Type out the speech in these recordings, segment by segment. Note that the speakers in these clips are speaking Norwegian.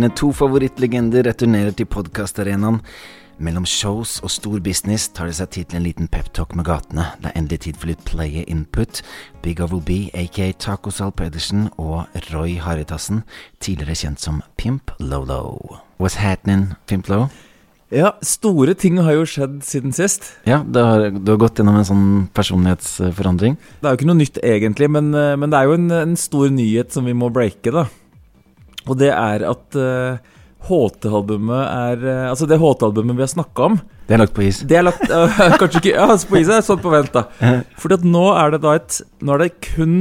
Dine to favorittlegender returnerer til podkastarenaen. Mellom shows og stor business tar de seg tid til en liten peptalk med gatene. Det er endelig tid for litt player input. Big Oval B, aka Taco Sal Pedersen, og Roy Haritassen, tidligere kjent som Pimp Lolo. What's happening, Pimp Lolo? Ja, store ting har jo skjedd siden sist. Ja, det har, du har gått gjennom en sånn personlighetsforandring. Det er jo ikke noe nytt egentlig, men, eh, men det er jo en, en, stor nyhet som vi må breake, da. Og det er at uh, HT-albumet er uh, Altså, det HT-albumet vi har snakka om Det er lagt på is? Det er lagt uh, Kanskje ikke Ja, på is er sånn på vent, da. Fordi at nå er det da et Nå er det kun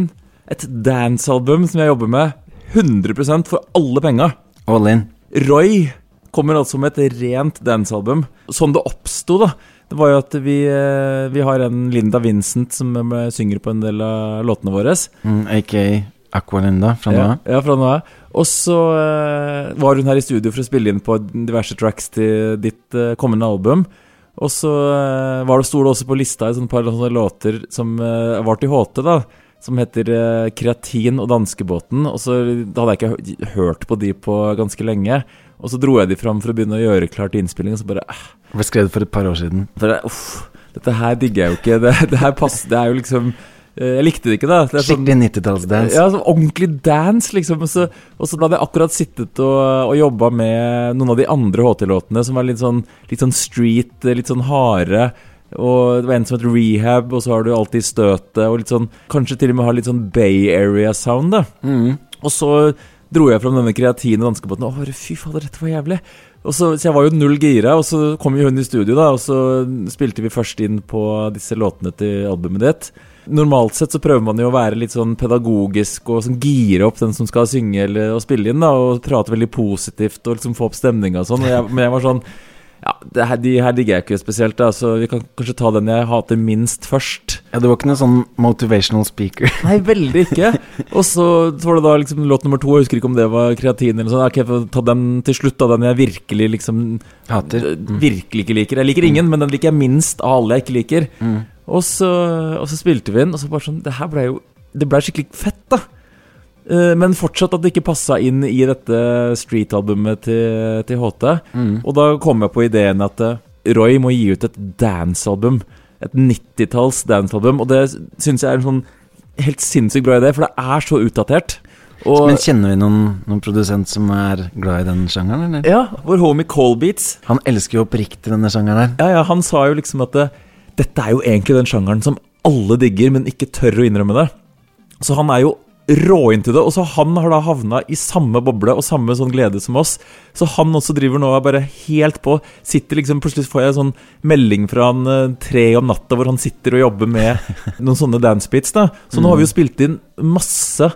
et dance-album som jeg jobber med 100% for alle penga. All in. Roy kommer altså med et rent dance-album. Sånn det oppsto, da. Det var jo at vi, vi har en Linda Vincent som synger på en del av låtene våre. Mm, AKA Aqualinda fra nå av? Ja, ja, fra nå av. Og så uh, var hun her i studio for å spille inn på diverse tracks til ditt uh, kommende album. Og så uh, var det, sto det også på lista et par sånne låter som var til HT, da. Som heter Kreatin og Danskebåten. Og så hadde jeg ikke hørt på de på ganske lenge. Og så dro jeg de fram for å begynne å gjøre klart innspilling, og så bare. Det ble skrevet for et par år siden. For, uff, dette her digger jeg jo ikke. Det, det her passer Det er jo liksom Eh, jeg likte det ikke, da. Det sånn, Skikkelig 90-tallsdance. Ja, sånn ordentlig dance, liksom. Og så, og så hadde jeg akkurat sittet og, og jobba med noen av de andre HT-låtene som var litt sånn, litt sånn street, litt sånn harde. Og det var en som het Rehab, og så har du alltid støtet, og litt sånn Kanskje til og med har litt sånn Bay Area-sound, da. Mm. Og så dro jeg fram denne kreatine danskebåten, og bare fy fader, dette var jævlig. Og så, så, jeg var jo null gira, og så kom jo hun i studio, da, og så spilte vi først inn på disse låtene til albumet ditt. Normalt sett så prøver man jo å være litt sånn pedagogisk og sånn gire opp den som skal synge eller og spille inn, da, og prate veldig positivt og liksom få opp stemninga og sånn. Men jeg var sånn Ja, her, de her digger jeg ikke spesielt, da, så vi kan kanskje ta den jeg hater minst først. Ja, Du var ikke noen sånn motivational speaker? Nei, veldig ikke. Og så var det da liksom låt nummer to, jeg husker ikke om det var kreatin eller sånn. Ok, får ta den til slutt, da, den jeg virkelig liksom Hater. Mm. Virkelig ikke liker. Jeg liker ingen, mm. men den liker jeg minst av alle jeg ikke liker. Mm. Og så, og så, spilte vi den, og så bare sånn Det her ble jo Det ble skikkelig fett, da. Uh, men fortsatt at det ikke passa inn i dette street-albumet til, til HT. Mm. Og da kom jeg på ideen at uh, Roy må gi ut et dance-album. Et 90-talls dance-album. Og det syns jeg er en sånn helt sinnssykt bra idé, for det er så utdatert. Og, Men kjenner vi noen, noen, produsent som er glad i den sjangeren, eller? Ja, vår homie Colbeats. Han elsker jo oppriktig denne sjangeren her. Ja, ja, han sa jo liksom at det, uh, dette er jo egentlig den sjangeren som alle digger, men ikke tør å innrømme det. Så han er jo rå det. Og så han har da havna i samme boble og samme sånn glede som oss. Så han også driver nå og bare helt på. Sitter liksom Plutselig får jeg sånn melding fra han eh, tre om natta hvor han sitter og jobber med noen sånne dancebeats. da Så nå har vi jo spilt inn masse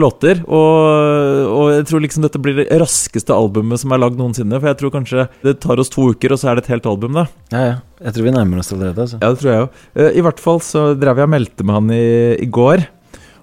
låter. Og, og, jeg tror liksom dette blir det raskeste albumet som er lagd noensinne. For jeg tror kanskje det tar oss to uker, og så er det et helt album, da. Ja, ja. Jeg tror vi nærmer oss allerede. Altså. Ja, det tror jeg òg. Uh, I hvert fall så drev jeg og meldte med han i, i, går.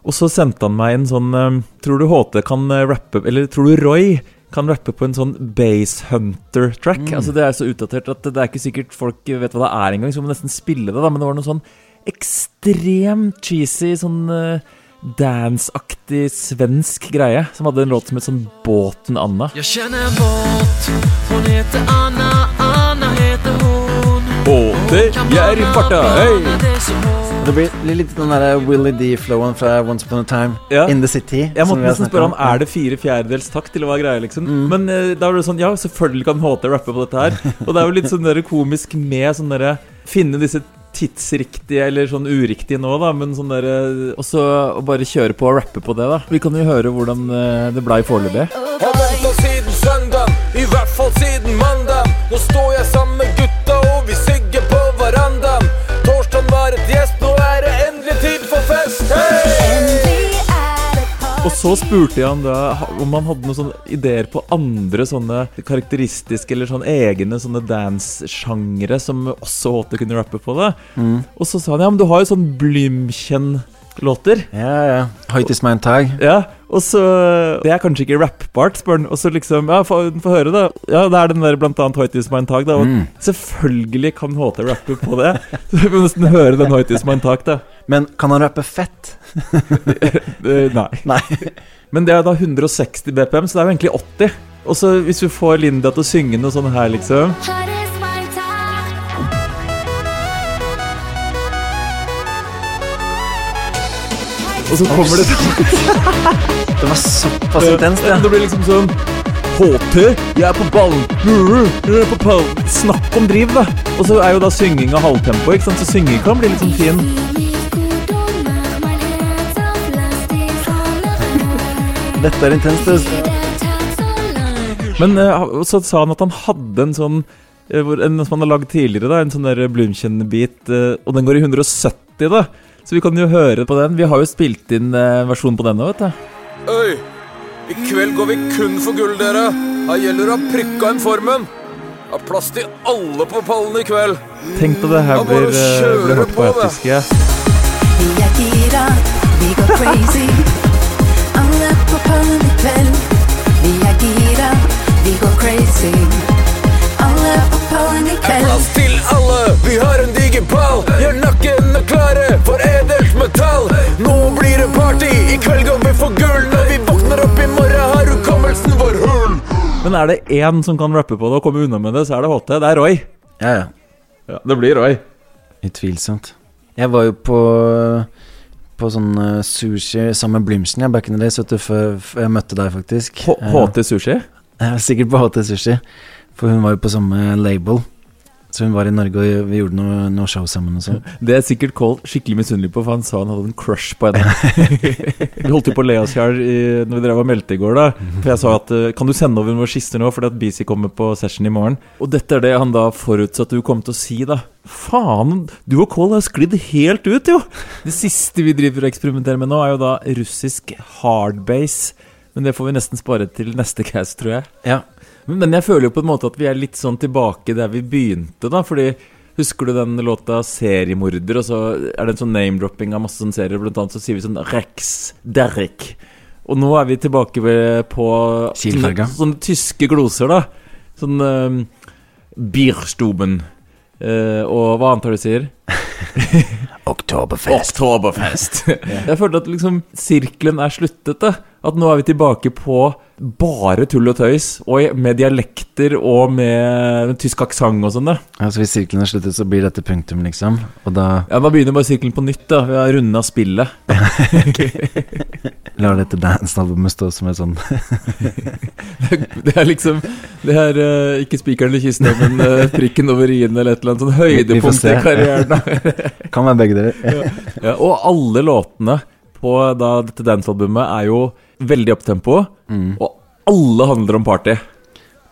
Og så sendte han meg en sånn uh, Tror du HT kan uh, rappe Eller tror du Roy kan rappe på en sånn Base Hunter-track? Mm. Altså Det er så utdatert at det er ikke sikkert folk vet hva det er engang. Så må nesten spille det, da. Men det var noe sånn ekstremt cheesy sånn uh, dance-aktig svensk greie som hadde en låt som het sånn Båten Anna. Jeg kjenner en båt, hun heter Anna, Anna heter hun. Båter, jeg er i farta, hei! Det blir litt den der Willy D-flowen fra Once Upon a Time ja. in the City. Jeg måtte nesten spørre om er det fire fjerdedels takt til å være greie, liksom. Mm. Men uh, da var det sånn, ja, selvfølgelig kan HT rappe på dette her. Og det er jo litt sånn der komisk med sånn derre Finne disse tidsriktige eller sånn uriktig nå, da, men sånn derre eh, Og så bare kjøre på og rappe på det, da. Vi kan jo høre hvordan eh, det blei foreløpig. Har venta siden søndag, i hvert fall siden mandag. Nå står jeg sammen Og så spurte jeg han da om han hadde noen sånne ideer på andre sånne karakteristiske eller sånn egne sånne dance-sjangre som også Håte kunne rappe på. det mm. Og så sa han ja, men du har jo sånn Blümchen låter. Ja, ja. Høyt is mein tag. Ja, og så Det er kanskje ikke rappbart, spør han. Og så liksom Ja, få, høre, da. Ja, det er den der blant annet Høyt i mein tag, da. Og mm. selvfølgelig kan HT rappe på det. Så vi må nesten høre den Høyt i mein tag, da. Men kan han rappe fett? Eh, nei. nei. Men det er da 160 BPM, så det er jo egentlig 80. Og så hvis vi får Linda til å synge noe sånn her, liksom Og så kommer det Det var såpass intenst, ja. Det blir liksom sånn HT, jeg er på ballen. Er på ballen. Snakk om driv, da. Og så er jo da synginga halvtempo, ikke sant? så synging kan bli litt sånn fin. Dette er intenst. altså. Men eh, så sa han at han hadde en sånn eh, En som han har lagd tidligere, da en sånn der Blumkjenn-bit, eh, og den går i 170, da. Så vi kan jo høre på den. Vi har jo spilt inn versjonen på den nå, vet du. Øy! I kveld går vi kun for gull, dere. Her gjelder det å prikka inn formen. Ha plass til alle på pallen i kveld. Tenk deg det her blir, eh, blir hørt på på etisk. Vi er gira, vi går crazy. Alle på pallen i kveld. Vi er gira, vi går crazy. Alle på pallen i Er plass til alle. Vi har en diger pall. Gjør nakkene klare for edelt metall. Nå blir det party. I kveld går vi for gull. Når vi våkner opp i morgen, har hukommelsen vår hull. Men er det én som kan rappe på det og komme unna med det, så er det HT. Det er Roy. Ja, ja. Ja, det blir Roy. Utvilsomt. Jeg var jo på På sånn eh, sushi sammen med Blümchen ja, back in the days, vet du, før, jeg møtte deg, faktisk. H Eh, HT Sushi. Jeg er sikkert på HT Sushi, for hun var jo på samme label. Så hun var i Norge, og vi gjorde noe, noe show sammen og så. Det er sikkert Cole skikkelig misunnelig på, for han sa han hadde en crush på henne. vi holdt jo på å le oss i hjel når vi drev og meldte i går, da. For jeg sa at eh, kan du sende over noen skisser nå, fordi at BC kommer på session i morgen. Og dette er det han da forutsatte du kom til å si, da. Faen, du og Cole har sklidd helt ut, jo! Det siste vi driver og eksperimenterer med nå, er jo da russisk hardbase. Men det får vi nesten spare til neste cast, tror jeg. Ja. Men, jeg føler jo på en måte at vi er litt sånn tilbake der vi begynte, da. Fordi Husker du den låta 'Seriemorder', og så er det en sånn name-dropping av masse sånne serier. Blant annet så sier vi sånn Rex, Derrick. Og nå er vi tilbake på sånne, sånne tyske gloser, da. Sånn um, Bierstuben. Uh, og hva annet har du sier? Oktoberfest. Oktoberfest. Jeg følte at liksom sirkelen er sluttet. da At nå er vi tilbake på bare tull og tøys. Og med dialekter og med tysk aksent og sånn. da Altså Hvis sirkelen er sluttet, så blir dette punktum, liksom. Og da Ja, Da begynner bare sirkelen på nytt. da Vi har runda spillet. lar dette dance-albumet stå som et sånn Det er liksom Det er eh, ikke spikeren i kista, men eh, prikken over i-en eller et eller annet sånn høydepunkt i karrieren. Kan være begge deler. Ja, og alle låtene på da, dette dance-albumet er jo veldig opptempo, Mm. og alle handler om party.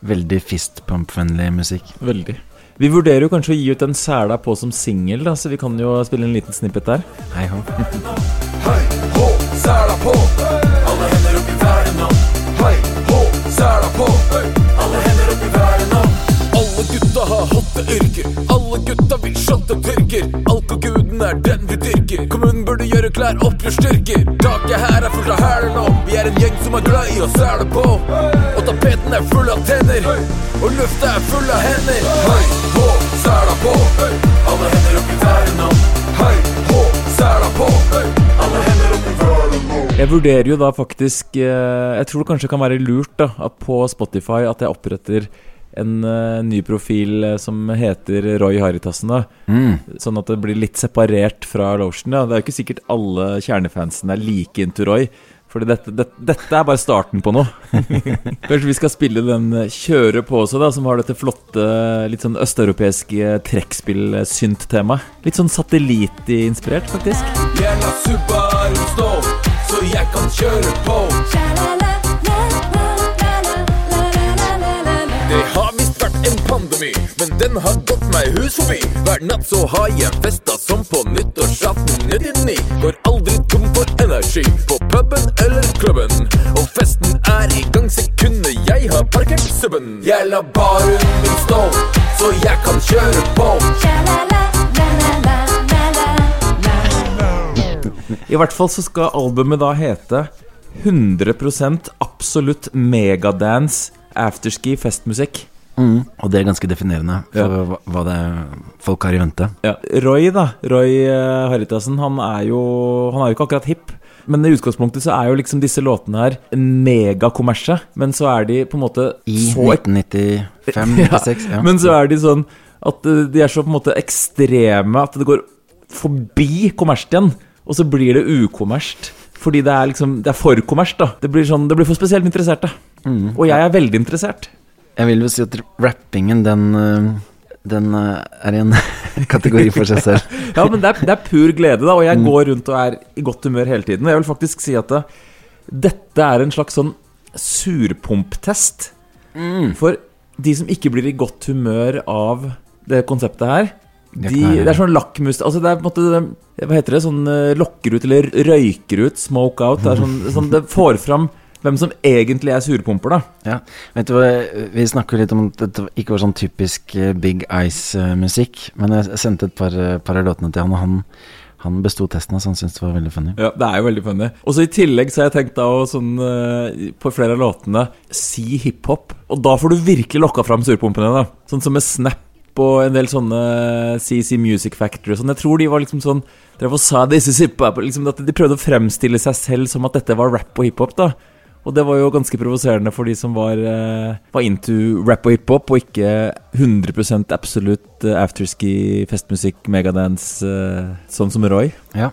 Veldig fistpump-vennlig musikk. Veldig. Vi vurderer jo kanskje å gi ut en sæla på som singel, så vi kan jo spille en liten snippet der. Hei hå. Hei, hå, sæla på. Alle hender opp i været nå. Hei, hå, sæla på. Alle Alle gutta har hotte yrker. Alle gutta vil shotte tyrker. Alkoguden er den vi dyrker. Kommunen burde gjøre klær oppgjør. Taket her er fullt av hæler nå. Vi er en gjeng som er glad i å sæle på. Og tapeten er full av tenner. Og lufta er full av hender. Hei, hå, sæla på. Alle hender opp i været nå. Hei, hå, sæla på. Alle hender opp i været nå. Jeg vurderer jo da faktisk eh, Jeg tror det kanskje kan være lurt da på Spotify at jeg oppretter en uh, ny profil eh, som heter Roy Haritassen. da Mm. Sånn at det blir litt separert fra Lotion. Ja. Det er jo ikke sikkert alle kjernefansene er like into Roy. Fordi dette, dette, dette er bare starten på noe. Kanskje vi skal spille den eh, Kjøre på også, da som har dette flotte, litt sånn østeuropeiske trekkspill-synt-temaet. Litt sånn satellitinspirert, faktisk. Gjerne Subaru stå, så jeg kan kjøre på. En pandemi, men den har gått meg hus forbi. Hver natt så har jeg festa som på nyttårsaften 99. Går aldri tom for energi på puben eller klubben. Og festen er i gang sekundet jeg har parkert subben. Jeg lar baren min stå, så jeg kan kjøre på. I hvert fall så skal albumet da hete 100 absolutt megadance afterski festmusikk. Mm. Og det er ganske definerende for Ja. hva, det folk har i vente. Ja. Roy, da. Roy eh, Haritassen, han er jo Han er jo ikke akkurat hipp. Men i utgangspunktet så er jo liksom disse låtene her megakommersie, men så er de på en måte I så 1995-96. Ja. Men så er de sånn at eh, de er så på en måte ekstreme at det går forbi kommersielt igjen, og så blir det ukommersielt. Fordi det er liksom Det er for kommersielt, da. Det blir, sånn, det blir for spesielt interesserte. Mm. Og jeg er veldig interessert. Jeg vil jo si at rappingen, den øh, Den øh, er i en kategori for seg selv. Ja, men det er, det er pur glede, da, og jeg Mm. går rundt og er i godt humør hele tiden. Og jeg vil faktisk si at det, dette er en slags sånn surpumptest. Mm. For de som ikke blir i godt humør av det konseptet her Det de. Det er sånn lakkmus Altså det er på en måte Hva heter det? Sånn eh, lokker ut eller røyker ut, smoke out. Det er sånn, sånn Det får fram hvem som egentlig er surpumper, da. Ja, vet du hva, Vi snakker litt om at det ikke var sånn typisk eh, Big Ice-musikk. Men jeg sendte et par, eh, par av låtene til han, og han, han besto testen, så han syntes det var veldig funny. Ja, Det er jo veldig funny. Og så I tillegg så har jeg tenkt da å sånn eh, på flere av låtene si hiphop. Og da får du virkelig lokka fram surpumpene. da Sånn som med Snap og en del sånne CC Music Factory og sånn. Jeg tror de var liksom sånn Drev og sa jeg disse liksom at De prøvde å fremstille seg selv som at dette var rap og hiphop. da Og det var jo ganske provoserende for de som var, eh, var into rap og hiphop, og ikke 100 absolutt eh, afterski, festmusikk, megadance, eh, sånn som Roy. Ja.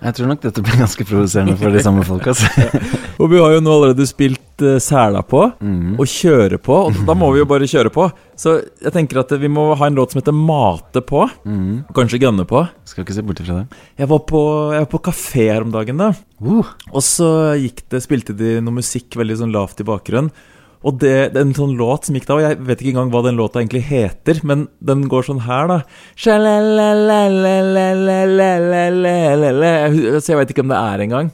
Jeg tror nok dette blir ganske provoserende for de samme folka. Altså. Og vi har jo nå allerede spilt uh, Sæla på, Mm. og kjøre på, og da må vi jo bare kjøre på. Så jeg tenker at vi må ha en låt som heter Mate på, Mm. kanskje Gønne på. Skal ikke se bort ifra det. Jeg var på, jeg var på kafé her om dagen, da. Uh, Og så gikk det, spilte de noe musikk veldig sånn lavt i bakgrunnen. Og det, det, er en sånn låt som gikk da, og jeg vet ikke engang hva den låta egentlig heter, men den går sånn her, da. Så jeg veit ikke om det er engang.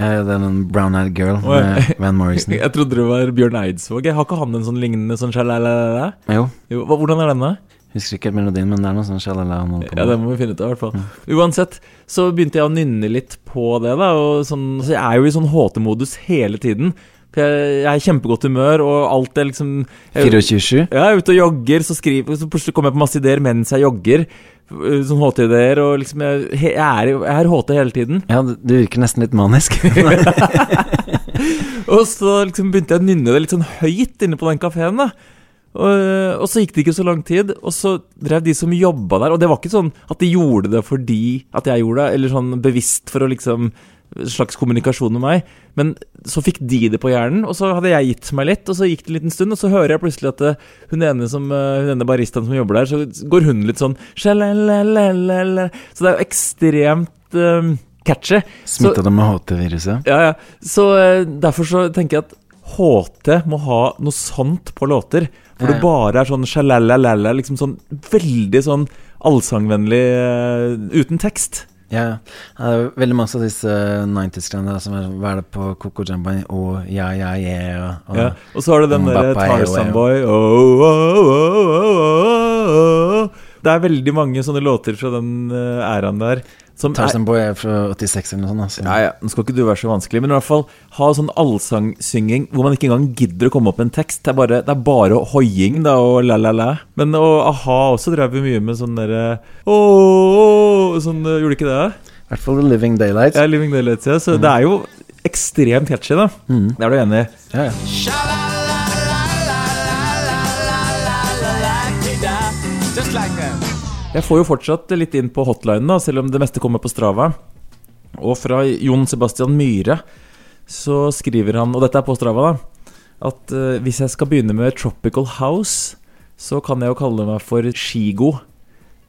Ja, det er en Brown Eyed Girl med. Van Morrison. jeg trodde det var Bjørn Eidsvåg. Har ikke han en sånn lignende sånn sjalalala? Jo. Hvordan er denne? Husker ikke melodien, men det er noe sånn sjalala. Ja, det må vi finne ut av, i hvert fall. Uansett, så begynte jeg å nynne litt på det, da. Og sånn, så jeg er jo i sånn HT-modus hele tiden. For jeg, jeg er i kjempegodt humør, og alt er liksom 24-7? Ja, jeg er ute og jogger, så, skriver, så plutselig kommer jeg på masse ideer mens jeg jogger. øh, Sånn HT-ideer, og liksom jeg, jeg, er, jeg er HT hele tiden. Ja, du virker nesten litt manisk. Og så liksom begynte jeg å nynne det litt sånn høyt inne på den kafeen, da. Og, og så gikk det ikke så lang tid, og så drev de som jobba der Og det var ikke sånn at de gjorde det fordi at jeg gjorde det, eller sånn bevisst for å liksom slags kommunikasjon med meg. Men så fikk de det på hjernen, og så hadde jeg gitt meg litt. Og så gikk det en liten stund, og så hører jeg plutselig at eh, hun ene, som, eh, hun ene baristaen som jobber der, så går hun litt sånn Så det er jo ekstremt eh, catchy. Smitta det med HT-viruset? ja, ja. Så uh, derfor så tenker jeg at HT må ha noe sånt på låter. Hvor Ja, det bare er sånn sjalalala, liksom sånn veldig sånn allsangvennlig uh, uten tekst. Ja. Det er veldig masse av disse 90s-greiene som er Hva er det på Coco Jamba og Ja, ja, ja og, Ja. Og så har du den derre Tarzan Boy oh, oh, oh, oh, oh. Det er veldig mange sånne låter fra den eh, æraen der. Som Tarzan Boy er fra 86 eller noe sånt. Altså. ja, ja, Nå skal ikke du være så vanskelig, men i hvert fall ha sånn allsangsynging hvor man ikke engang gidder å komme opp med en tekst. Det er bare, det er bare hoiing da, og la-la-la. Men og a-ha også drev vi mye med sånn derre Ååå Sånn, eh, Gjorde ikke det? I hvert fall Living Daylights. Ja, Living Daylights, ja. Så det er jo ekstremt catchy, da. Mm. Det er du enig i? Ja, ja. Just like that. Jeg får jo fortsatt litt inn på hotlinen, da, selv om det meste kommer på Strava. Og fra Jon Sebastian Myhre så skriver han, og dette er på Strava, da, at eh, hvis jeg skal begynne med Tropical House, så kan jeg jo kalle meg for Skigo.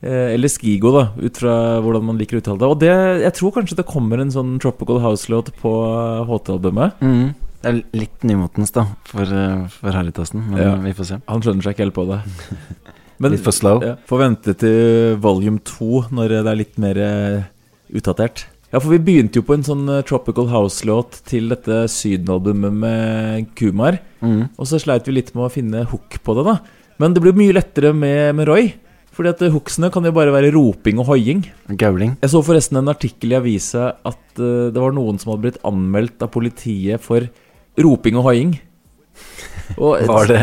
Eh, eller Skigo, da, ut fra hvordan man liker å uttale det. Og det, jeg tror kanskje det kommer en sånn Tropical House-låt på eh, HT-albumet. Mm. Det er litt nymotens, da, for, for Harrytassen, men Ja. vi får se. Han skjønner seg ikke helt på det. Men Litt for slow. Ja, Får vente til volume 2 når det er litt mer eh, utdatert. Ja, for vi begynte jo på en sånn eh, Tropical House-låt til dette Syden-albumet med Kumar. Mm. Og så sleit vi litt med å finne hook på det, da. Men det blir mye lettere med, med Roy. Fordi at eh, hooksene kan jo bare være roping og hoiing. Gauling. Jeg så forresten en artikkel i avisa at uh, det var noen som hadde blitt anmeldt av politiet for roping og hoiing. Og, Var det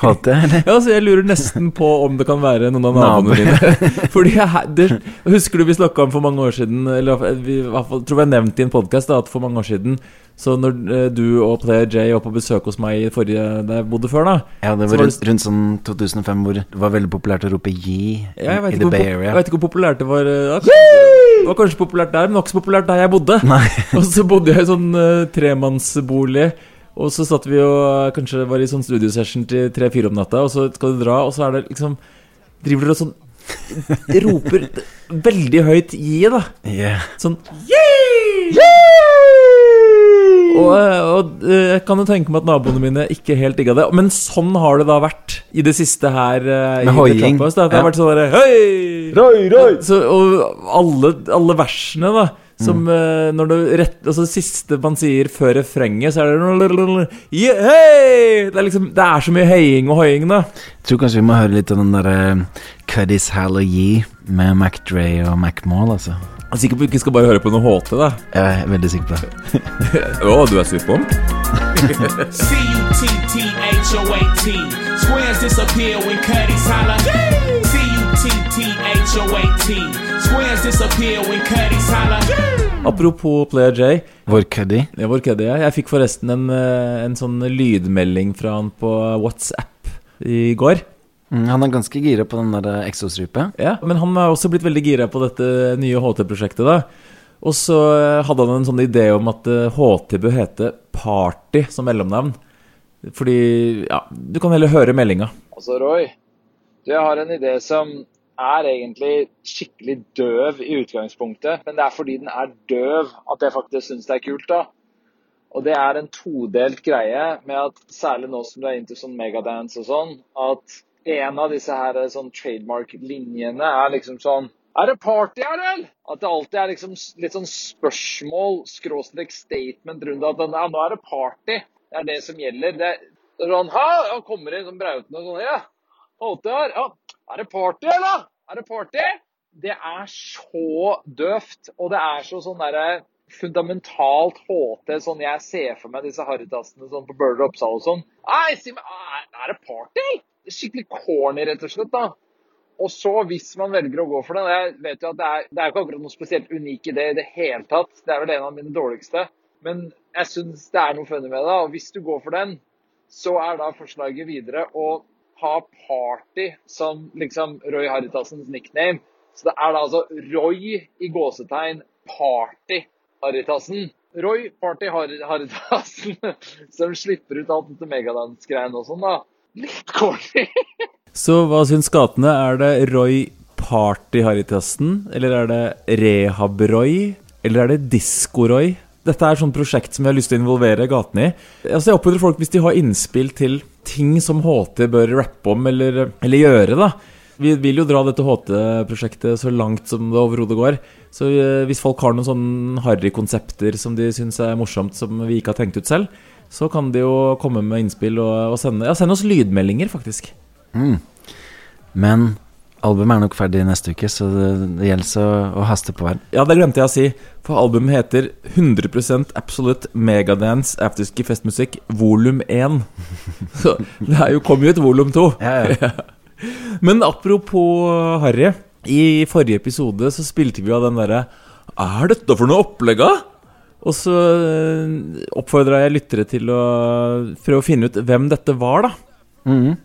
HT, eller? Ja, så jeg lurer nesten på om det kan være noen av naboene dine. Fordi jeg, det, Husker du vi snakka om for mange år siden Eller vi, jeg tror jeg nevnte i en podkast at for mange år siden Så når eh, du og Player J var på besøk hos meg i forrige der jeg bodde før, da Ja, det var rundt, rundt sånn 2005 hvor det var veldig populært å rope Yi ja, i The Bay Area. jeg vet ikke hvor populært det var. eh, ja, Det var kanskje populært der, men det var ikke så populært der jeg bodde. Nei. Og så bodde jeg i sånn uh, tremannsbolig. Og så satt vi og eh, kanskje var i sånn studiosession til tre-fire om natta, og så skal du dra, og så er det liksom Driver dere og sånn Roper veldig høyt 'gi', da. Yeah. Sånn yeah! yeah! og og jeg kan jo tenke meg at naboene mine ikke helt digga det. Men sånn har det da vært i det siste her. eh, Med hoiing. Det har Ja. vært sånn derre Hei! Røy, røy! Så, og alle, alle versene, da. Som Mm. eh, når du rett Altså siste man sier før refrenget, så er det yeah, hey! Det er liksom Det er så mye høying og hoiing, da. Tror kanskje vi må høre litt av den derre Cuddies Hall og Yi med Mac Dre og Mac Maul, altså. Jeg er sikker på at vi ikke skal bare høre på noe HT, da. Jeg er veldig sikker på det. Å, du er sikker på ham? C-U-T-T-H-O-A-T. Squares disappear when Cuddies holler. C-U-T-T-H-O-A-T. Apropos Player J. Vår Cuddy. Ja, vår kødder, jeg. Jeg fikk forresten en, eh, en sånn lydmelding fra han på WhatsApp i går. Mm, han er ganske gira på den der Exo-stripe. Ja, Men han er også blitt veldig gira på dette nye HT-prosjektet. da Og så eh, hadde han en sånn idé om at eh, HT bør hete Party som mellomnavn. Fordi Ja, du kan heller høre meldinga. Altså, Roy, du, jeg har en idé som er egentlig skikkelig døv i utgangspunktet, men det er fordi den er døv at jeg faktisk syns det er kult, da. Og det er en todelt greie med at særlig nå som du er into sånn megadance og sånn, at en av disse her sånn trademark-linjene er liksom sånn Er det party her, eller? At det alltid er liksom litt sånn spørsmål, skråstrek statement rundt at ja, nå er det party. Det er det som gjelder. Det er sånn Ha, han kommer inn som brautende og sånn. Ja, HT her. Ja, er det party, eller? Er det party? Det er så døvt, og det er så sånn derre fundamentalt HT, sånn jeg ser for meg disse harrytassene sånn på Bøhler og Oppsal og sånn. Nei, er, det party? Det er skikkelig corny, rett og slett, da. Og så, hvis man velger å gå for den Jeg vet jo at det er, det er ikke akkurat noe spesielt unik idé i det hele tatt. Det er vel en av mine dårligste. Men jeg syns det er noe funny med det. Og hvis du går for den, så er da forslaget videre å ha party som liksom Roy Haritassens nickname. Så det er da altså Roy i gåsetegn Party Haritassen. Roy Party Har- Harrytassen som slipper ut alt dette megadance-greiene og sånn, da. Litt corny. Så hva syns gatene? Er det Roy Party Haritassen? Eller er det Rehab-Roy? Eller er det Disko-Roy? Dette er et prosjekt som vi har lyst til å involvere gatene i. Altså Jeg oppfordrer folk hvis de har innspill til ting som HT bør rappe om eller, eller gjøre. da Vi vil jo dra dette HT-prosjektet så langt som det overhodet går. Så eh, hvis folk har noen sånne harry-konsepter som de syns er morsomt, som vi ikke har tenkt ut selv, så kan de jo komme med innspill og, og sende, ja, sende oss lydmeldinger, faktisk. Mm. Men albumet er nok ferdig neste uke, så det, det gjelder å, å haste på her. Ja, det glemte jeg å si. For albumet heter 100% Absolute Megadance Afterski Festmusikk volum 1. Så det er jo, kommet ut volum 2. Ja, ja. Men apropos Harry. I forrige episode så spilte vi av den derre Er dette for noe opplegg, da? Og så oppfordra jeg lyttere til å prøve å finne ut hvem dette var, da. Mm.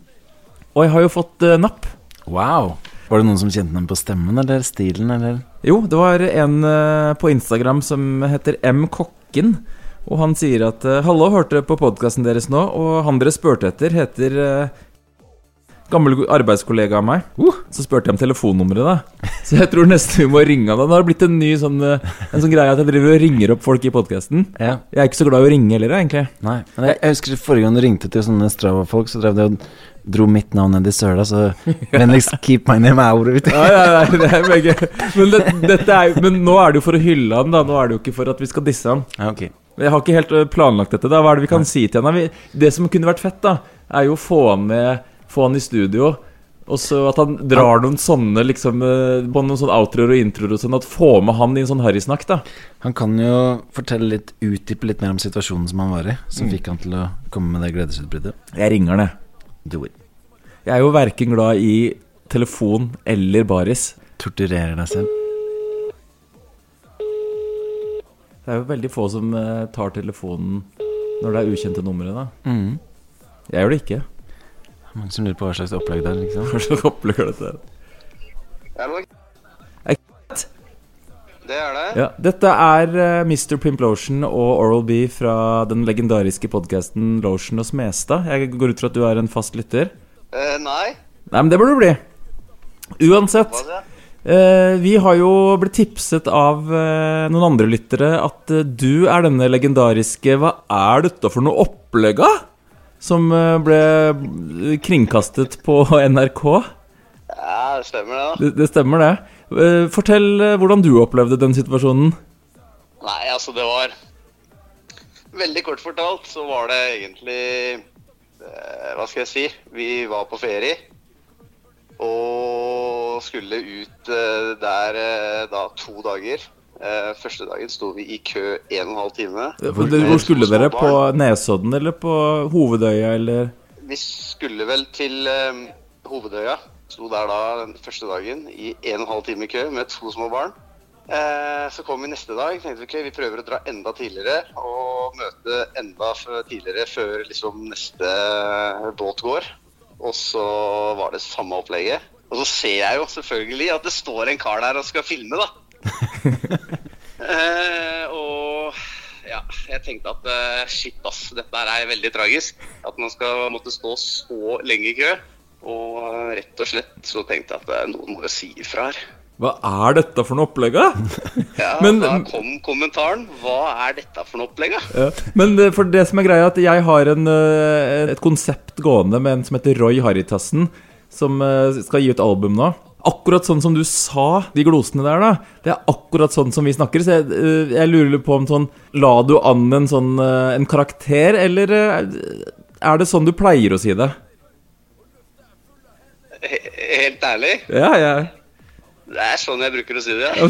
Og jeg har jo fått eh, napp. Wow. Var det noen som kjente den på stemmen eller stilen, eller? Jo, det var en eh, på Instagram som heter M. Kokken. Og han sier at eh, 'Hallo, hørte på podkasten deres nå', og han dere spurte etter, heter eh, Gammel arbeidskollega av meg. Så spurte jeg om telefonnummeret, da. Så jeg tror nesten vi må ringe av da. Det har blitt en ny sånn, eh, en sånn greie at jeg driver og ringer opp folk i podkasten. Ja. Jeg er ikke så glad i å ringe heller, egentlig. Nei. Men jeg, jeg husker forrige gang du ringte til sånne Strava-folk, så drev de og dro mitt navn ned i søla, så vennligst keep my name out. Ja, ja, nei, det er begge. Men, det, er, men nå er det jo for å hylle han, da. Nå er det jo ikke for at vi skal disse han. Ja, okay. Jeg har ikke helt planlagt dette. da Hva er det vi kan si til han? Det som kunne vært fett, da er jo å få han med Få han i studio Og så at han drar noen sånne liksom eh, På noen sånne outroer og introer og sånn. At få med han i en sånn harrysnakk, da. Han kan jo fortelle litt, utdype litt mer om situasjonen som han var i, som fikk han til å komme med det gledesutbruddet. Jeg ringer det. Do it. Jeg er jo verken glad i telefon eller baris. Torturerer deg selv. Det er jo veldig få som eh, tar telefonen når det er ukjente numre, da. Mm. Jeg gjør det ikke. Mange som lurer på hva slags opplegg det er, liksom. Hva slags opplegg er dette? Er Det er det. Ja, dette er eh, Mr. Pimp Lotion og Oral B fra den legendariske podkasten Lotion og Smestad. Jeg går ut fra at du er en fast lytter. Uh, nei. Nei, men det bør du bli. Uansett. Uh. Eh, vi har jo blitt tipset av uh, noen andre lyttere at du er denne legendariske Hva er dette for noe opplegg, da? Som eh, ble kringkastet på NRK. Ja, det stemmer det, da. Det, det stemmer, det. Eh, fortell eh, hvordan du opplevde den situasjonen. Nei, altså, det var Veldig kort fortalt så var det egentlig Hva skal jeg si? Vi var på ferie. Og skulle ut der da to dager. Eh, første dagen sto vi i kø en og en halv time. Hvor, hvor skulle dere? På Nesodden eller på Hovedøya, eller Vi skulle vel til eh, Hovedøya. Sto der da den første dagen i en og en halv time i kø med to små barn. Eh, så kom vi neste dag. tenkte vi ok, vi prøver å dra enda tidligere og møte enda tidligere før liksom neste båt går. Og så var det samme opplegget. Og så ser jeg jo selvfølgelig at det står en kar der og skal filme, da. Eh, og ja, jeg tenkte at eh, shit, ass, dette er veldig tragisk. At man skal måtte stå så lenge i kø. Og eh, rett og slett så tenkte jeg at eh, noen må jo si ifra her. Hva er dette for noe opplegg? Ja, Men- da kom kommentaren. Hva er dette for noe opplegg? Ja. Men eh, for det som er greia, at jeg har en, et konsept gående med en som heter Roy Haritassen, som skal gi ut album nå. Akkurat sånn som du sa, de glosene der, da. Det er akkurat sånn som vi snakker. Så jeg, eh, jeg lurer på om sånn La du an en sånn eh, en karakter, eller eh, er det sånn du pleier å si det? Helt ærlig, Ja, ja. det er sånn jeg bruker å si det. Ja.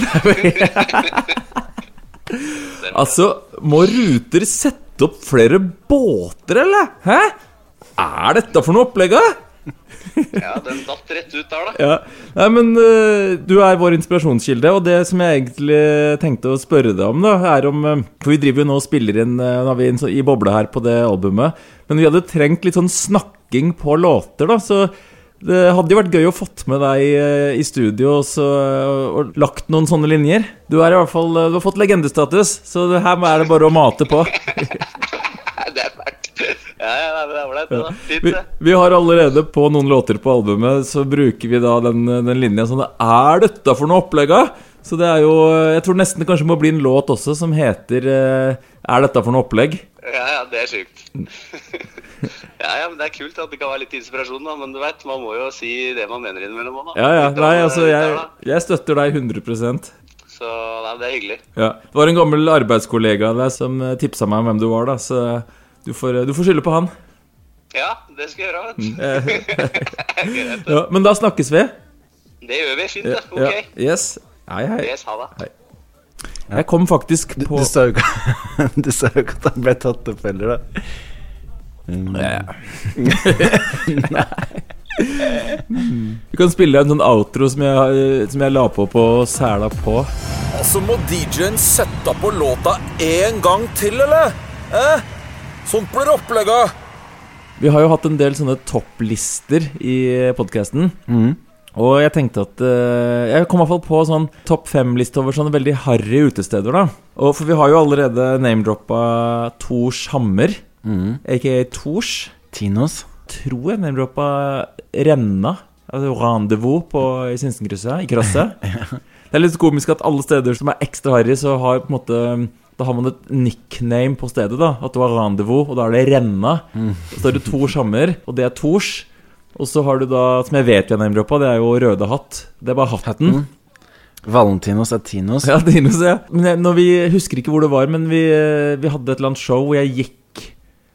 Altså, må Ruter sette opp flere båter, eller? Hæ? Er dette for noe opplegg, da? ja, den datt rett ut der, da. Ja, Nei, men uh, du er vår inspirasjonskilde, og det som jeg egentlig tenkte å spørre deg om, da, er om uh, For vi driver jo nå og spiller inn uh, er vi inn så- i boble her på det albumet, men vi hadde trengt litt sånn snakking på låter, da, så det hadde jo vært gøy å fått med deg i studio og, så, og lagt noen sånne linjer. Du er i hvert fall Du har fått legendestatus, så her er det bare å mate på. det fælt. Ja, ja, det er ålreit, det, da. Fint, Vi, det. vi har allerede på noen låter på albumet Så bruker vi da den, den linja sånn Er dette for noe opplegg? Så det er jo Jeg tror nesten det kanskje må bli en låt også Som heter eh, Er dette for noe opplegg? Ja, ja, det er sjukt. ja, ja, men det er kult at det kan være litt inspirasjon, da. Men du vet, man må jo si det man mener innimellom òg, da. Ja, ja, nei, altså jeg, jeg støtter deg 100% Så nei, det er hyggelig. ja. Det var en gammel arbeidskollega deg Som tipsa meg om hvem du var da Så du får, du får skylde på han Ja, det skal jeg gjøre. du. Eh, ja, Men da snakkes vi Det gjør vi. Fint, det. Ok. ja. Yes Hei, hei Yes, ha det. Jeg kom faktisk på du Du sa jo ikke at han ble tatt opp heller, da. Mm. Vi kan spille en sånn outro som jeg, som jeg la på på Sæla på. Altså, må DJ-en sette på låta en gang til, eller? Eh? Sånt blir opplegget. Vi har jo hatt en del sånne topplister i podkasten. Og jeg tenkte at eh, Jeg kom i hvert fall på sånn topp fem-liste over sånne veldig harry utesteder. da Og For vi har jo allerede name-droppa Tors Hammer, aka Tors. Tinos. Tror jeg name-droppa Renna, altså Rendezvous på, i Sinsenkrysset, i krysset. Det er litt komisk at alle steder som er ekstra harry, så har på en måte da har man et nickname på stedet. da At det var rendezvous, og da er det Renna. Så er det Tors Hammer, og det er Tors. Og så har du da, som jeg vet vi har name-droppa, det er jo Røde Hatt. Det er bare hatten. Valentinos er Tinos. Ja, Tinos, ja. Men jeg, når vi husker ikke hvor det var, men vi, vi hadde et eller annet show hvor jeg gikk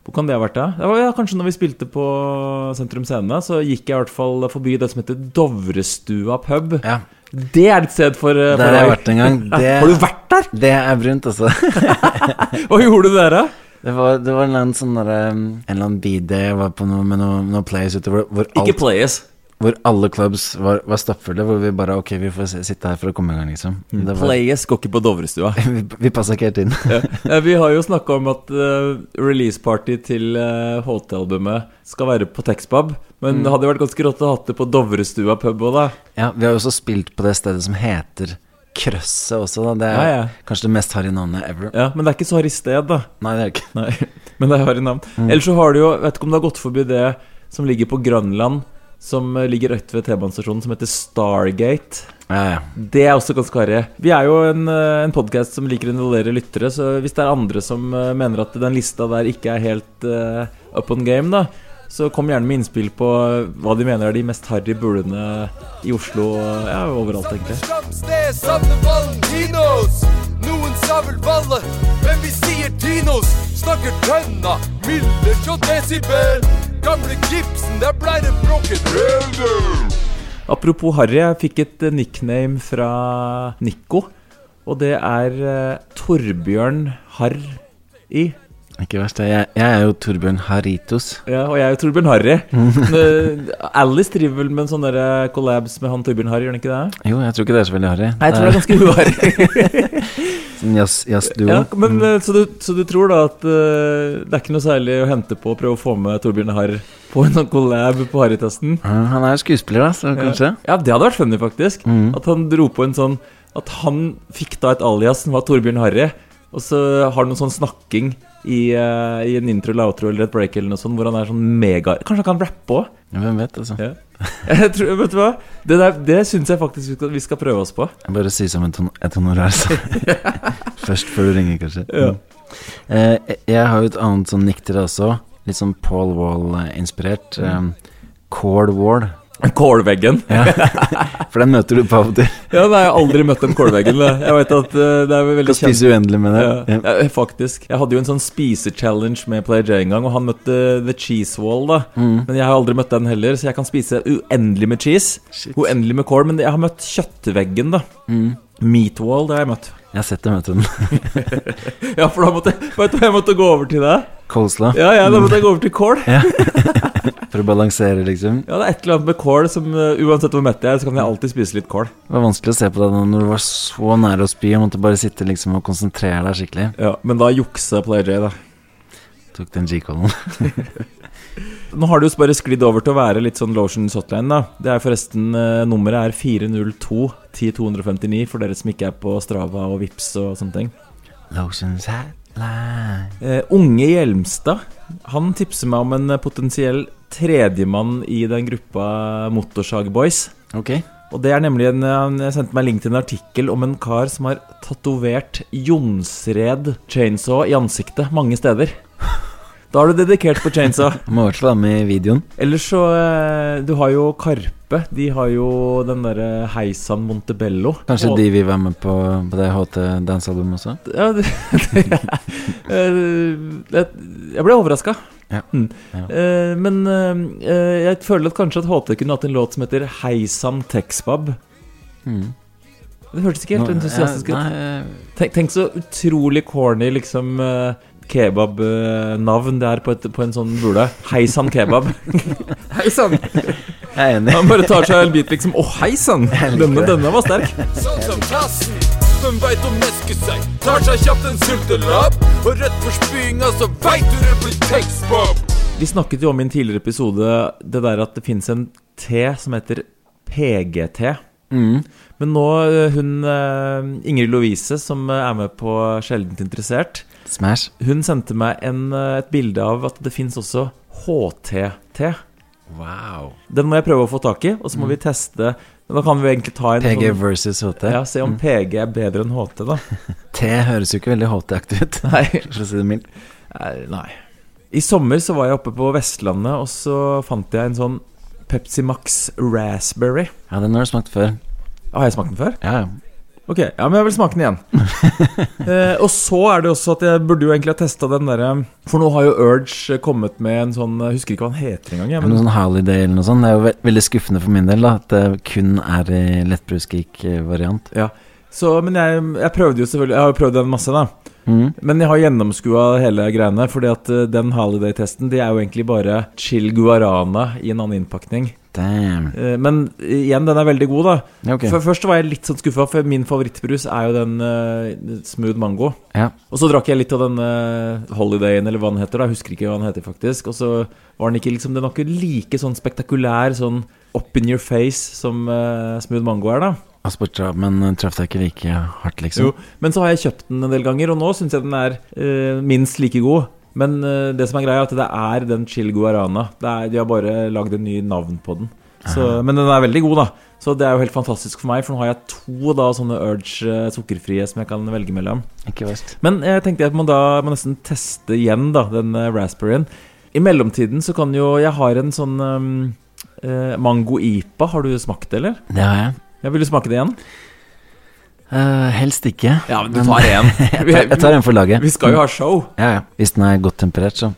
Hvor kan det ha vært, da? Det var ja, Kanskje når vi spilte på Sentrum Scene, så gikk jeg i hvert fall forbi det som heter Dovrestua pub. Ja, Det er et sted for, der har jeg vært en gang. Det, Har du vært der? det er brunt, altså. Hva gjorde du der, da? Det var, det var en eller annen sånn derre En eller annen bidé jeg var på noe, med noe, noe plays ute hvor, hvor, Ikke alt, Playes. Hvor alle clubs var, var stappfulle. Hvor vi bare Ok, vi får sitte her for å komme i gang, liksom. Det var, Playes går ikke på Dovrestua. vi vi passa ikke helt inn. ja. Vi har jo snakka om at uh, releaseparty til uh, HT-albumet skal være på Texpub. Men det hadde jo vært ganske rått å ha det på Dovrestua pub òg, da. Ja, vi har jo også spilt på det stedet som heter Krøsset også, da. Det er Ja, ja. kanskje det mest harry navnet ever. Ja, Men det er ikke så harry sted, da. Nei, det er ikke. Nei, men det er harry navn. Ellers så har du jo Vet ikke om du har gått forbi det som ligger på Grønland, som eh, ligger rett ved T-banestasjonen, som heter Stargate. Ja, ja. Det er også ganske harry. Vi er jo en, eh, en podkast som liker å involvere lyttere, så hvis det er andre som eh, mener at den lista der ikke er helt uh, up on game, da, så kom gjerne med innspill på hva de mener er de mest harry bulene i Oslo og ja, overalt, egentlig. Noen sa vel sier Tinos. Snakker tønna, Millers og Desibel. Gamle Gibson, der blei det bråket. Apropos Harry, jeg fikk et eh, nickname fra Nico. Og det er eh, Torbjørn Harr i. Ikke verst. Jeg, jeg er jo Torbjørn Haritos. Ja, og jeg er jo Torbjørn Harry. Eh, Alice driver vel med en sånn collabs med han Torbjørn Harry, gjør han ikke det? Jo, jeg tror ikke det er så veldig harry. Nei, jeg tror det er ganske uharry. Sånn yes, du. ja, men, eh, så, du, så du tror da at uh, det er ikke noe særlig å hente på å prøve å få med Torbjørn Harr på en sånn collab på Harrytesten? Ja, han er jo skuespiller, da, så kanskje. Ja, det hadde vært funny, faktisk. Mm. At han dro på en sånn At han fikk da et alias som var Torbjørn Harry, og så har han noe sånn snakking i, uh, i en intro eller outro eller et break eller noe sånt, hvor han er sånn mega Kanskje han kan rappe òg? Ja, Hvem vet, altså. Ja. Tror, vet du hva? Det, der, det syns jeg faktisk vi skal, vi skal prøve oss på. Jeg bare si som et, et honorar, så. Først før du ringer, kanskje. Ja. Uh, jeg- jeg har jo et annet sånn nikk til deg også. Litt sånn Paul Wall-inspirert. Um, Cord Wall. Kålveggen. Ja. For den møter du på av og til. Ja, nei, jeg har aldri møtt den kålveggen. Jeg vet at eh, det er veldig Kan spise uendelig med det. Ja, ja, faktisk. Jeg hadde jo en sånn spise-challenge med Player J en gang, og han møtte The Cheese Wall, da. Mm. Men jeg har aldri møtt den heller, så jeg kan spise uendelig med cheese. Shit. Uendelig med kål, men jeg har møtt kjøttveggen, da. Mm. Meat Wall, det har jeg møtt. Jeg har sett det, vet du. Ja, for da måtte Vet du jeg måtte gå over til deg? Coleslaw. Ja, ja, da måtte jeg gå over til kål. For å balansere, liksom. Ja, det er et eller annet med kål som uh, uansett hvor mett jeg er, så kan jeg alltid spise litt kål. Det var vanskelig å se på deg nå når du var så nære å spy og måtte bare sitte liksom og konsentrere deg skikkelig. Ja, Men da juksa Player J, da. Tok den G-callen. Nå har det jo bare sklidd over til å være litt sånn Lotions hotline, da. Det er forresten uh, Nummeret er 402 10259 for dere som ikke er på Strava og Vips og sånne ting. Lotions Hatline. Eh, unge Hjelmstad Han tipser meg om en eh, potensiell tredjemann i den gruppa Motorsagboys. Okay. Og det er nemlig en eh, Han sendte meg link til en artikkel om en kar som har tatovert Jonsred chainsaw i ansiktet mange steder. Da har du dedikert på chainsaw. Må fall være med i videoen. Ellers så eh, Du har jo Karpe. De har jo den derre Heisan Montebello. Kanskje Og- de vil være med på, på det HT dansealbumet også? Ja, det, det, eh, det, Jeg ble overraska. Ja. Mm. Ja. Eh, men eh, jeg føler at kanskje at HT kunne hatt en låt som heter Heisan Texbab. Mm. Det hørtes ikke helt entusiastisk ut. Tenk, tenk så utrolig corny liksom uh, kebabnavn det er på, et, på en sånn bule. Heisan kebab. Heisan! Jeg er enig. Han bare tar seg en bit, liksom. Å, heisann! Denne, denne var sterk. Sånn som klassen, den veit å meske seg. Tar seg kjapt en sultelapp, og rett for spyinga så veit du det blir tekstbob. Vi snakket jo om i en tidligere episode det der at det finnes en te som heter PGT. Mm. Men nå, eh, hun eh, Ingrid Lovise, som eh, er med på Sjeldent interessert, Smash. hun sendte meg en, eh, et bilde av at det fins også HT-te. Wow. Den må jeg prøve å få tak i, og så må vi teste Da kan vi egentlig ta en PG sånn, versus HT. ja, Se om PG er bedre enn HT, da. T høres jo ikke veldig HT-aktig ut, Nei. for å si det mildt. Nei. I sommer så var jeg oppe på Vestlandet, og så fant jeg en sånn Pepsi Max Raspberry. Ja, den har du smakt før. Har jeg smakt den før? Ja, ja. Ok, ja, men jeg vil smake den igjen. eh, og så er det også at jeg burde jo egentlig ha testa den derre For nå har jo Urge kommet med en sånn Jeg husker ikke hva den heter engang. Men... Noe sånn Holiday eller noe sånt. Det er jo ve veldig skuffende for min del da, at det kun er i lettbrusgeek-variant. ja. så, men jeg, jeg prøvde jo selvfølgelig Jeg har jo prøvd den masse, da. Mm. Men jeg har gjennomskua hele greiene. Fordi at eh, den Holiday-testen Det er jo egentlig bare chill guarana i en annen innpakning. Damn. Eh, Men igjen, den er veldig god, da. Okay. Først var jeg litt sånn skuffa, for min favorittbrus er jo den uh, smooth mango. Ja. Og så drakk jeg litt av den uh, Holidayen, eller hva den heter. da Jeg husker ikke hva den heter, faktisk. Og så var den ikke liksom Den var ikke like sånn spektakulær, sånn up in your face som uh, smooth mango er, da. Aspertra, men traff deg ikke like hardt, liksom? Jo, Men så har jeg kjøpt den en del ganger, og nå syns jeg den er uh, minst like god. Men eh, det som er greia, er at det er den chill guarana. Det er, de har bare lagd en ny navn på den. Så, men den er veldig god, da. Så det er jo helt fantastisk for meg, for nå har jeg to da sånne Urge eh, sukkerfrie som jeg kan velge mellom. Ikke verst. Men jeg tenkte jeg må da må nesten teste igjen da den eh, raspberryen. I mellomtiden så kan jo Jeg har en sånn um, eh, mango ipa. Har du smakt det, eller? Det har jeg. Jeg vil du smake det igjen? Eh, helst ikke. Ja, men du tar en. jeg, tar, en for laget. Vi skal jo ha show. Ja, ja. Hvis den er godt temperert, så.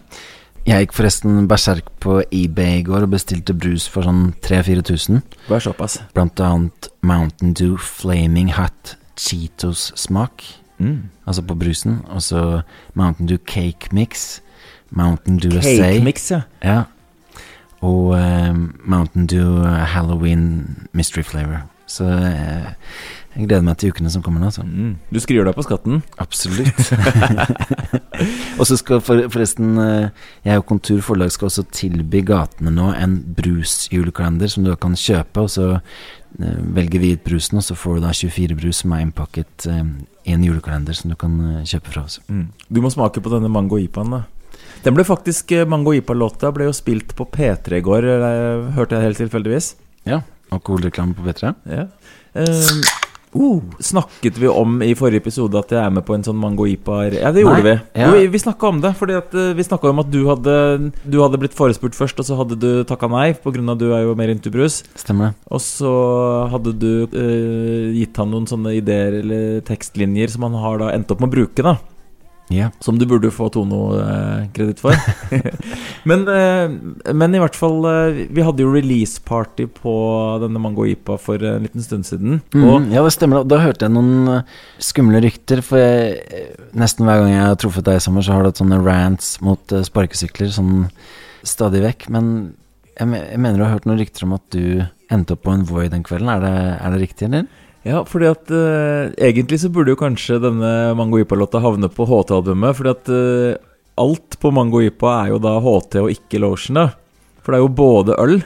Jeg gikk forresten berserk på eBay i går og bestilte brus for sånn 3000-4000. Bare såpass. Blant annet Mountain Dew Flaming Hot Cheetos-smak. Mm. Altså på brusen. Og så Mountain Dew Cake Mix. Mountain Dew USA. Cake mix, ja. Ja. Og uh, Mountain Dew Halloween Mystery Flavor. Så jeg, jeg gleder meg til ukene som kommer nå. Så. Mm. Du skriver deg på skatten. Absolutt. og så skal for, forresten eh, Jeg og Kontur forlag skal også tilby gatene nå en brusjulekalender som du kan kjøpe. Og så eh, velger vi ut brusen, og så får du da 24 brus som er innpakket eh, i en julekalender som du kan eh, kjøpe fra oss. Mm. Du må smake på denne mango ipaen, da. Den ble faktisk eh, Mango ipa-låta ble jo spilt på P3 i går, eh, hørte jeg helt tilfeldigvis. Ja. Alkoholreklame på P3. Ja. Eh, uh, snakket vi om i forrige episode at jeg er med på en sånn Mango ipa Ja, det gjorde Nei, vi. ja. Jo, vi vi snakka om det. Fordi at eh, Vi snakka om at du hadde Du hadde blitt forespurt først, og så hadde du takka nei pga. at du er jo mer into brus. Stemmer det. Og så hadde du uh, gitt han noen sånne ideer eller tekstlinjer som han har da endt opp med å bruke, da. Ja. Som du burde få Tono-kreditt for. men, eh, men i hvert fall eh, Vi hadde jo release-party på denne Mango Ipa for en liten stund siden. Og Mm, ja, det stemmer. Da hørte jeg noen eh, skumle rykter. For jeg, eh, nesten hver gang jeg har truffet deg i sommer, så har du hatt sånne rants mot eh, sparkesykler sånn stadig vekk. Men jeg, jeg mener du har hørt noen rykter om at du endte opp på en Voi den kvelden. Er det, er det riktig, eller? Ja, fordi at uh, egentlig så burde jo kanskje denne Mango Ipa-låta havne på HT-albumet. Fordi at uh, alt på Mango Ipa er jo da HT og ikke lotion, da. For det er jo både øl,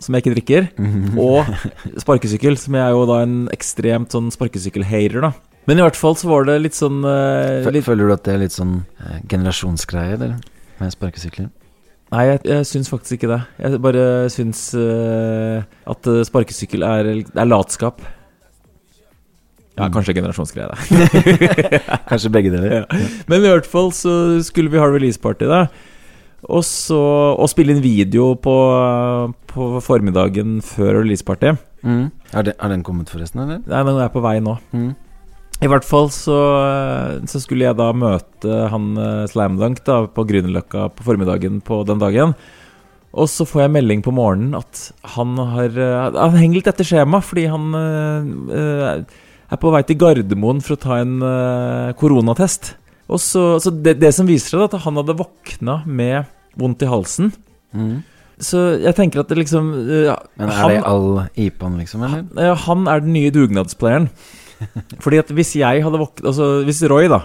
som jeg ikke drikker, og sparkesykkel, som jeg er jo da en ekstremt sånn sparkesykkel-hater, da. Men i hvert fall så var det litt sånn uh, litt, Føler du at det er litt sånn uh, generasjonsgreie, eller? Med sparkesykler? Nei, jeg, jeg syns faktisk ikke det. Jeg bare syns uh, at sparkesykkel er, er latskap. Ja, kanskje generasjonsgreie, det. Kanskje begge deler? Ja. Men i hvert fall så skulle vi ha releaseparty, da. Og så Og spille inn video på, på formiddagen før releaseparty. Mm. Har, den- den kommet, forresten, eller? Nei, den er på vei nå. Mm. I hvert fall så, så skulle jeg da møte han eh, Slamdunk da på Grünerløkka på formiddagen på den dagen. Og så får jeg melding på morgenen at han har eh, Han henger litt etter skjema fordi han eh, er på vei til Gardermoen for å ta en uh, koronatest. Og så, så det, det som viser seg, er at han hadde våkna med vondt i halsen. Mm. Så jeg tenker at det liksom ja, Men er han- det all IPA-en, liksom, eller? ja, han er den nye dugnadsplayeren. Fordi at hvis jeg hadde våkna Altså hvis Roy da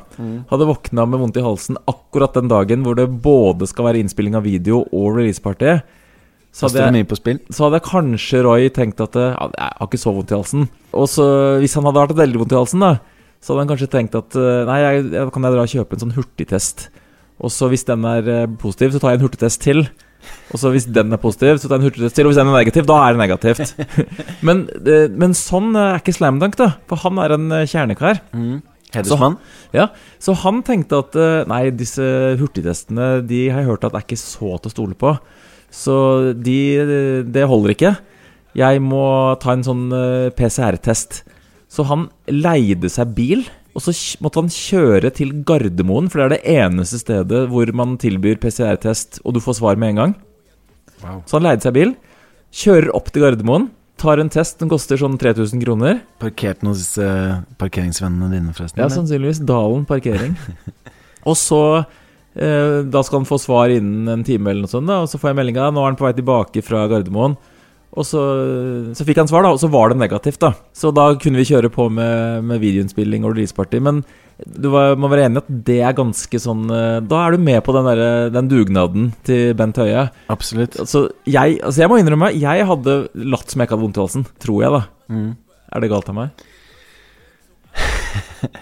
hadde våkna med vondt i halsen akkurat den dagen hvor det både skal være innspilling av video og releaseparty, så Så hadde jeg så hadde jeg kanskje Roy tenkt at ja, Jeg har ikke så vondt i halsen. Og så hvis han hadde hatt veldig vondt i halsen, da så hadde han kanskje tenkt at eh, Nei, jeg, jeg, kan jeg dra og kjøpe en sånn hurtigtest. Og så hvis den er eh, positiv, så tar jeg en hurtigtest til. Og så hvis den er positiv, så tar jeg en hurtigtest til. Og hvis den er negativ, da er det negativt. men, eh, men sånn er ikke slam dunk, da. For han er en kjernekar. Mm. Hedersmann. Ja, Så han tenkte at nei, disse hurtigtestene De har jeg hørt at er ikke så til å stole på. Så de, det holder ikke. Jeg må ta en sånn eh, PCR-test. Så han leide seg bil, og så måtte han kjøre til Gardermoen, for det er det eneste stedet hvor man tilbyr PCR-test, og du får svar med en gang. Wow. Så han leide seg bil, kjører opp til Gardermoen, tar en test, den koster sånn 3000 kroner. Parkert hos uh, parkeringsvennene dine, forresten? Ja, sannsynligvis Dalen parkering. og så eh, Da skal han få svar innen en time, eller noe sånt. Da, og så får jeg meldinga nå er han på vei tilbake fra Gardermoen. Og så, så fikk han svar, da, og så var det negativt. da Så da kunne vi kjøre på med, med videoinnspilling og releaseparty. Men du var, må være enig i at det er ganske sånn eh, Da er du med på den, der, den dugnaden til Bent Høie. Absolutt. Så jeg, altså jeg må innrømme, jeg hadde latt som jeg ikke hadde vondt i halsen. Tror jeg, da. Mm. Er det galt av meg?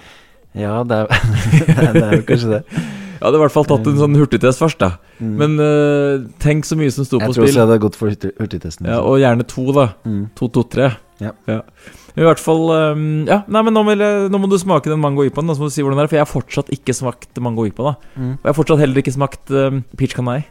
Ja, det er, det er jo kanskje det. Jeg hadde i hvert fall tatt en sånn hurtigtest først, da. Mm. Men uh, tenk så mye som sto jeg på tror også spill. jeg hadde gått for hurtig- hurtigtesten. Ja, og gjerne to, da. mm. To, to, tre. Ja. I hvert fall eh, Ja, nei, men nå, jeg, nå må du smake den mango ipaen. Så må du si hvordan det er, For jeg har fortsatt ikke smakt mango ipa. da Mm. Og jeg har fortsatt heller ikke smakt um, peach canai.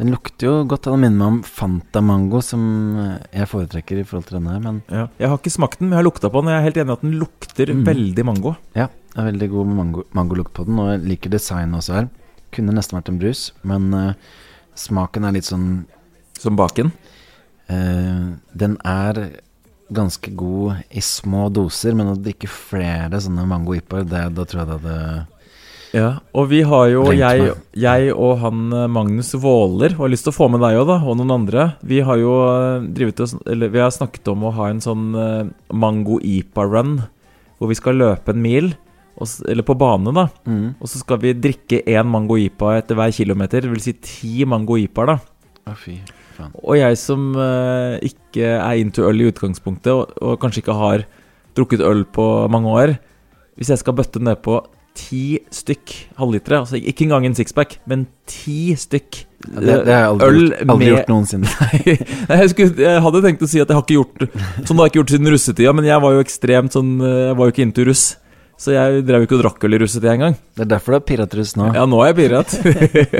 Den lukter jo godt. Den minner meg om Fanta Mango, som eh, jeg foretrekker i forhold til denne her. Men Ja. Jeg har ikke smakt den, men jeg har lukta på den. Jeg er helt enig i at den lukter Mm. veldig mango. ja, det er veldig god mango, mangolukt på den. Og jeg liker designet også her. Kunne nesten vært en brus, men uh, smaken er litt sånn Som baken. Uh, Den er ganske god i små doser, men å drikke flere sånne mango-ipaer, da tror jeg det hadde Ja, og vi har jo, jeg, jeg og han eh, Magnus Våler, og har lyst til å få med deg òg, da, og noen andre. Vi har jo eh, drivet Eller vi har snakket om å ha en sånn eh, Mango Ipa-run, hvor vi skal løpe en mil, og, eller på bane, da. mm. Og så skal vi drikke én Mango Ipa etter hver kilometer, det vil si ti Mango Ipaer, da. Å, fy. Og jeg som uh, ikke er into øl i utgangspunktet, og, og kanskje ikke har drukket øl på mange år Hvis jeg skal bøtte ned på ti stykk halvlitere, altså ikke engang en sixpack, men ti stykk Ja, det, det har jeg aldri, øl gjort, aldri med- gjort noensinne. Nei, jeg, skulle, jeg hadde tenkt å si at jeg har ikke gjort Sånn har jeg ikke gjort siden russetida, men jeg var jo ekstremt sånn eh, Jeg var jo ikke into russ. Så jeg drev ikke og drakk øl i russetida engang. Det er derfor du er piratrus nå. Ja, nå er jeg pirat.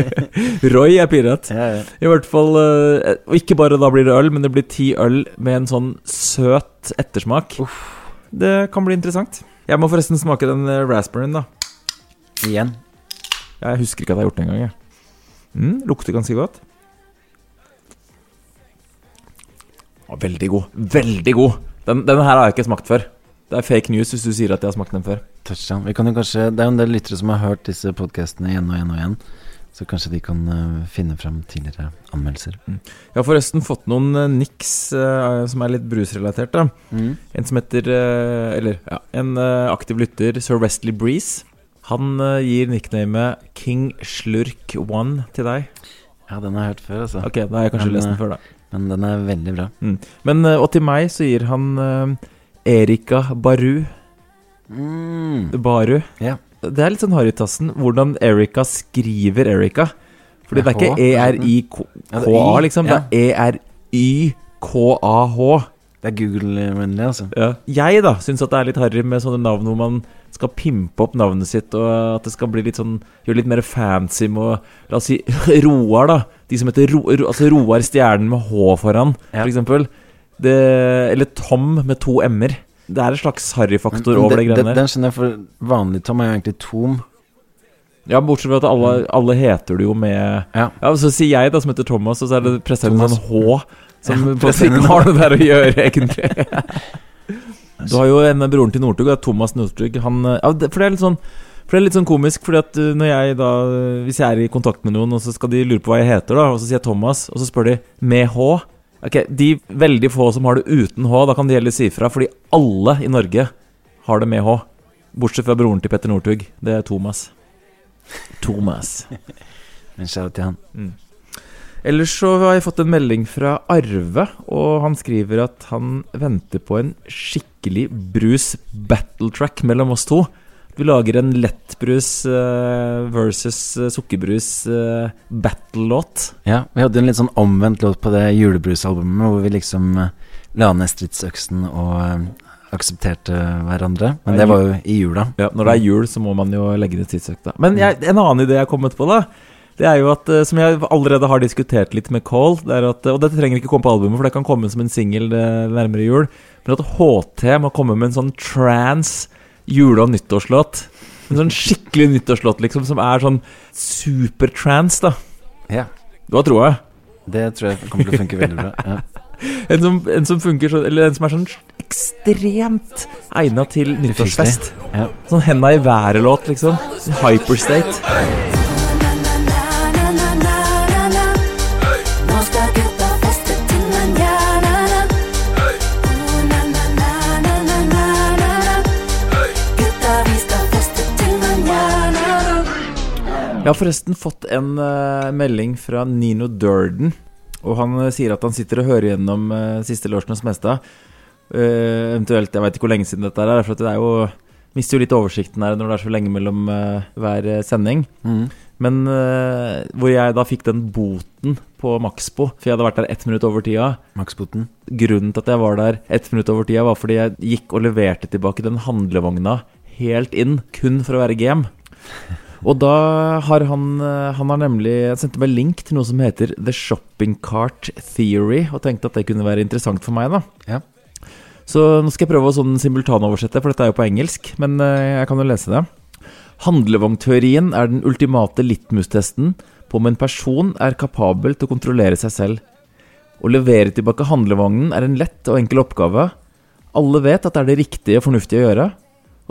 Roy er pirat. Ja, ja. I hvert fall eh, Og ikke bare da blir det øl, men det blir ti øl med en sånn søt ettersmak. Det kan bli interessant. Jeg må forresten smake den eh, raspberryen, da. Igjen. Jeg husker ikke at jeg har gjort det engang. jeg. Mm, lukter ganske godt. Å, veldig god. Veldig god! Den, denne her har jeg ikke smakt før. Det er fake news hvis du sier at jeg har smakt den før. Touchdown. Vi kan jo kanskje, det er jo en del lyttere som har hørt disse podkastene igjen og igjen og igjen. Så kanskje de kan eh, finne fram tidligere anmeldelser. Jeg har forresten fått noen uh, niks uh, som er litt brusrelatert. da En som heter uh, Eller ja, en uh, aktiv lytter, Sir Wesley Breeze. Han eh, gir nicknamet King Slurk One til deg. Ja, den har jeg hørt før, altså. Ok, da har jeg kanskje Men, lest den eh, før, da. Men den er veldig bra. Men, eh, og til meg så gir han Erika Baru. Mm. Baru. Ja. Det er litt sånn Harrytassen hvordan Erika skriver Erika. Fordi det er ikke E-R-I-K-A, er Y, liksom. Det er E-R-Y-K-A-H. Det er Google-vennlig, altså. Ja. Jeg da syns at det er litt harry med sånne navn hvor man skal pimpe opp navnet sitt, og at det skal bli litt sånn Gjøre litt mer fancy med La oss si Roar, da. De som heter Ro, altså Roar Stjernen med H foran, Ja. for eksempel. Eller Tom med to m-er. Det er en slags harryfaktor over det den- greiene der. Den skjønner jeg, for vanlig Tom er jo egentlig Tom. Ja, bortsett fra at alle, alle heter det jo med Ja. Ja, Så sier jeg, da, som heter Thomas, og så er det pressa inn en sånn H, som Ja, ikke har noe der å gjøre, egentlig. Du har jo en broren til Northug, Thomas Northug. Eh, ja, For det er litt sånn for det er litt sånn komisk, fordi at uh, når jeg da Hvis jeg er i kontakt med noen, og så skal de lure på hva jeg heter, da, og så sier jeg Thomas, og så spør de med H Ok, De veldig få som har det uten H, da kan de heller si fra, fordi alle i Norge har det med H. Bortsett fra broren til Petter Northug. Det er Thomas. Thomas. Men kjære til han. Ellers så har jeg fått en melding fra Arve, og han skriver at han venter på en skikkelig brus battle track mellom oss to. Vi lager en lettbrus eh, versus eh, sukkerbrus eh, battle-låt. Ja, vi hadde en litt sånn omvendt låt på det julebrusalbumet, hvor vi liksom la ned stridsøksen og aksepterte hverandre. Men det var jo i jula. Ja, når det er jul, så må man jo legge ned tidsøkta. Men jeg, en annen idé jeg har kommet på, da. Det er jo at, eh, som jeg allerede har diskutert litt med Cole det er at, Og dette trenger ikke komme på albumet, for det kan komme som en singel nærmere jul. Men at HT må komme med en sånn trans jule- og nyttårslåt. En sånn skikkelig nyttårslåt, liksom, som er sånn supertrans, da. Ja. Du har troa? Det tror jeg kommer til å funke veldig bra. Ja. En som, en som funker sånn Eller en som er sånn ekstremt egna til nyttårsfest. Ja. Sånn henda i været-låt, liksom. Hyperstate. Jeg har forresten fått en uh, melding fra Nino Durden. Og han eh, sier at han sitter og hører gjennom uh, siste Låsen og Smestad. Eh, eventuelt, jeg veit ikke hvor lenge siden dette er. For det er jo Mister jo litt oversikten her når det er så lenge mellom hver sending. Mm. Men hvor jeg da fikk den boten på Maxbo, for jeg hadde vært der ett minutt over tida. Maxboten Grunnen til at jeg var der ett minutt over tida, var fordi jeg gikk og leverte tilbake den handlevogna helt inn, kun for å være GM. Og da har han eh, Han har nemlig sendt meg link til noe som heter The Shopping Cart Theory, og tenkte at det kunne være interessant for meg, da. Ja. Så nå skal jeg prøve å sånn simultanoversette, for dette er jo på engelsk, men eh, jeg kan jo lese det. Handlevognteorien er den ultimate litmustesten på om en person er kapabel til å kontrollere seg selv. Å levere tilbake handlevognen er en lett og enkel oppgave. Alle vet at det er det riktige og fornuftige å gjøre.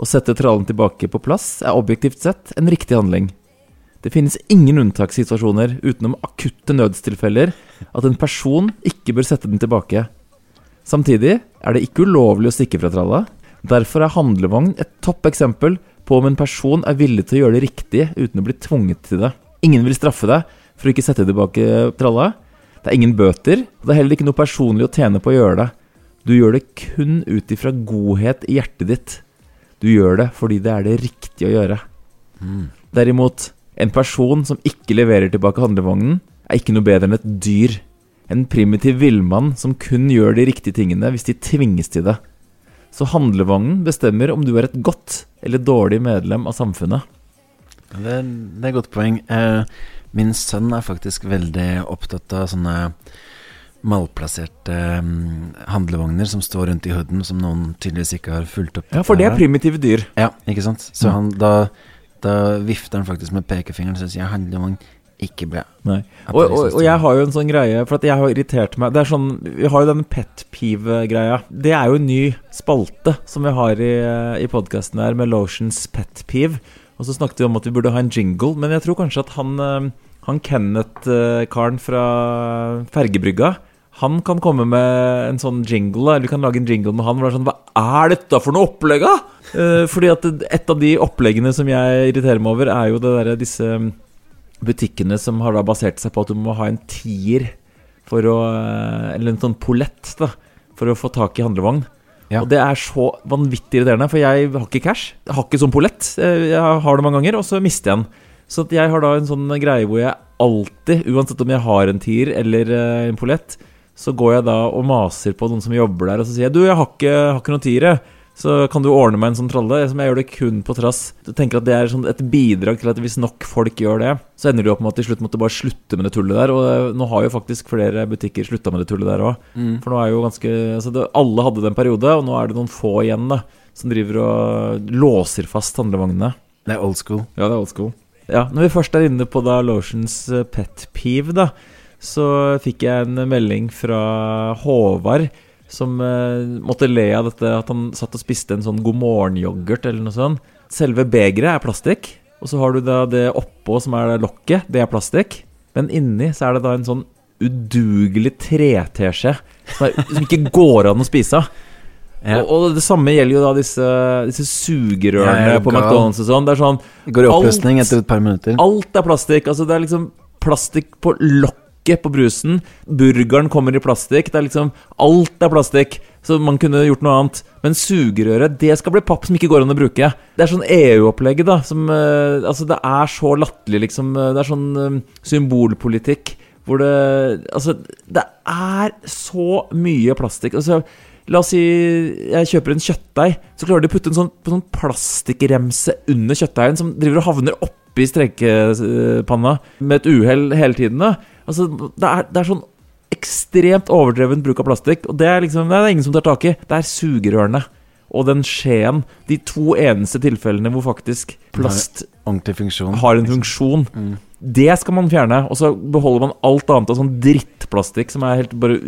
Å sette trallen tilbake på plass er objektivt sett en riktig handling. Det finnes ingen unntakssituasjoner utenom akutte nødstilfeller at en person ikke bør sette den tilbake. Samtidig er det ikke ulovlig å stikke fra tralla. Derfor er handlevogn et topp eksempel på om en person er villig til å gjøre det riktige uten å bli tvunget til det. Ingen vil straffe deg for å ikke sette tilbake tralla. Det er ingen bøter, og det er heller ikke noe personlig å tjene på å gjøre det. Du gjør det kun ut ifra godhet i hjertet ditt. Du gjør det fordi det er det riktige å gjøre. Derimot, en person som ikke leverer tilbake handlevognen, er ikke noe bedre enn et dyr. En primitiv villmann som kun gjør de riktige tingene hvis de tvinges til det. Så handlevognen bestemmer om du er et godt eller dårlig medlem av samfunnet. Det, det er et godt poeng. Eh, min sønn er faktisk veldig opptatt av sånne malplasserte mm, handlevogner som står rundt i hooden, som noen tydeligvis ikke har fulgt opp. Ja, for det er primitive dyr. Ja, ikke sant? Så Ja. han, da, da vifter han faktisk med pekefingeren og sier handlevogn, ikke bra. Nei. Og, liksom og, og jeg har jo en sånn greie, for at jeg har irritert meg Det er sånn, Vi har jo den pet peeve-greia. Det er jo en ny spalte som vi har i, i podkasten her, med Lotions pet peeve. Og så snakket vi om at vi burde ha en jingle, men jeg tror kanskje at han, eh, han Kenneth-karen fra Fergebrygga han kan komme med en sånn jingle, eller vi kan lage en jingle med han. Hvor det er sånn, Hva er dette for noe opplegg, da?! Eh, fordi at et av de oppleggene som jeg irriterer meg over, er jo det derre disse butikkene som har da basert seg på at du må ha en tier for å eh, Eller en sånn pollett, da, for å få tak i handlevogn. Ja. Og det er så vanvittig irriterende, for jeg har ikke cash. Jeg har ikke sånn pollett. Eh, Jeg har det mange ganger, og så mister jeg den. Så at jeg har da en sånn greie hvor jeg alltid, uansett om jeg har en tier eller en pollett, så går jeg da og maser på noen som jobber der, og så sier jeg du, jeg har ikke, har ikke noen tiere. Så kan du ordne meg en sånn tralle? Som jeg gjør det kun på trass. Du tenker at det er sånn et bidrag til at hvis nok folk gjør det, så ender du opp med at til slutt måtte bare slutte med det tullet der. Og eh, nå har jo faktisk flere butikker slutta med det tullet der òg. For nå er jo ganske altså det, Alle hadde det en periode, og nå er det noen få igjen da som driver og låser fast handlevognene. Det er old school. Ja, det er old school. Ja, Når vi først er inne på da Lotions eh, pet peeve, da, så fikk jeg en melding fra Håvard som uh, måtte le av dette at han satt og spiste en sånn god morgen-yoghurt eller noe sånt. Selve begeret er plastikk, og så har du da det oppå som er lokket, det er plastikk. Men inni så er det da en sånn udugelig treteskje som, som ikke går an å spise av. Ja. Og, og det samme gjelder jo da disse, disse sugerørene Ja, på. McDonald's og sånn. Det er sånn Går i oppløsning etter et par minutter. Alt er plastikk. Altså Det er liksom plastikk på lokket på brusen. Burgeren kommer i plastikk. Det er liksom Alt er plastikk. Så man kunne gjort noe annet. Men sugerøret, det skal bli papp som ikke går an å bruke. Det er sånn EU-opplegget, da. Som uh, Altså, det er så latterlig, liksom. Det er sånn eh, symbolpolitikk hvor det Altså, det er så mye plastikk. Altså La oss si jeg kjøper en kjøttdeig, så klarer de å putte en sånn, sånn plastikkremse under kjøttdeigen som driver og havner oppi strekepanna med et uhell hele tiden. Da. Altså, det er, det er sånn ekstremt overdreven bruk av plastikk, og det er liksom Det er ingen som tar tak i. Det er sugerørene og den skjeen. De to eneste tilfellene hvor faktisk plast har en funksjon. Det skal man fjerne, og så beholder man alt annet av sånn drittplastikk som er helt bare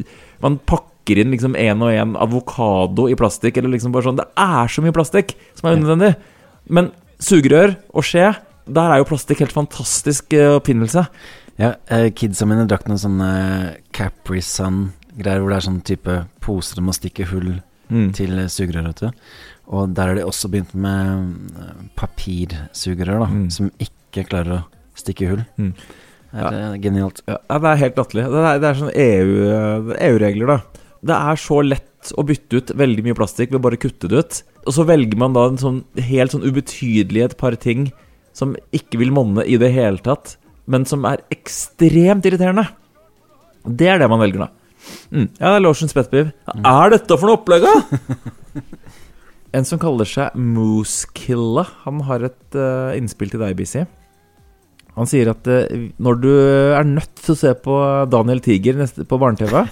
Man pakker inn liksom en og en avokado i plastikk, eller liksom bare sånn Det er så mye plastikk som er unødvendig. Men sugerør og skje, der er jo plastikk helt fantastisk oppfinnelse. oppfinnelse. Ja, eh, kidsa mine drakk noen sånne Capri Sun-greier hvor det er sånn type poser du må stikke hull Mm. til sugerør, vet du. Og der har de også begynt med eh, papirsugerør, da, Mm. som ikke klarer å stikke hull. Mm. Det er eh, genialt. Ja, det er helt latterlig. Det er, det er sånn EU EU-regler, da. Det er så lett å bytte ut veldig mye plastikk ved bare å kutte det ut. Og så velger man da en sånn helt sånn ubetydelig et par ting som ikke vil monne i det hele tatt, men som er ekstremt irriterende. Det er det man velger, da. Mm. Ja, Lotions Petbiv. Hva er dette for noe opplegg, da? en som kaller seg Moosekilla, han har et uh, innspill til deg, BC. Han sier at uh, når du er nødt til å se på Daniel Tiger neste, på barne-TV,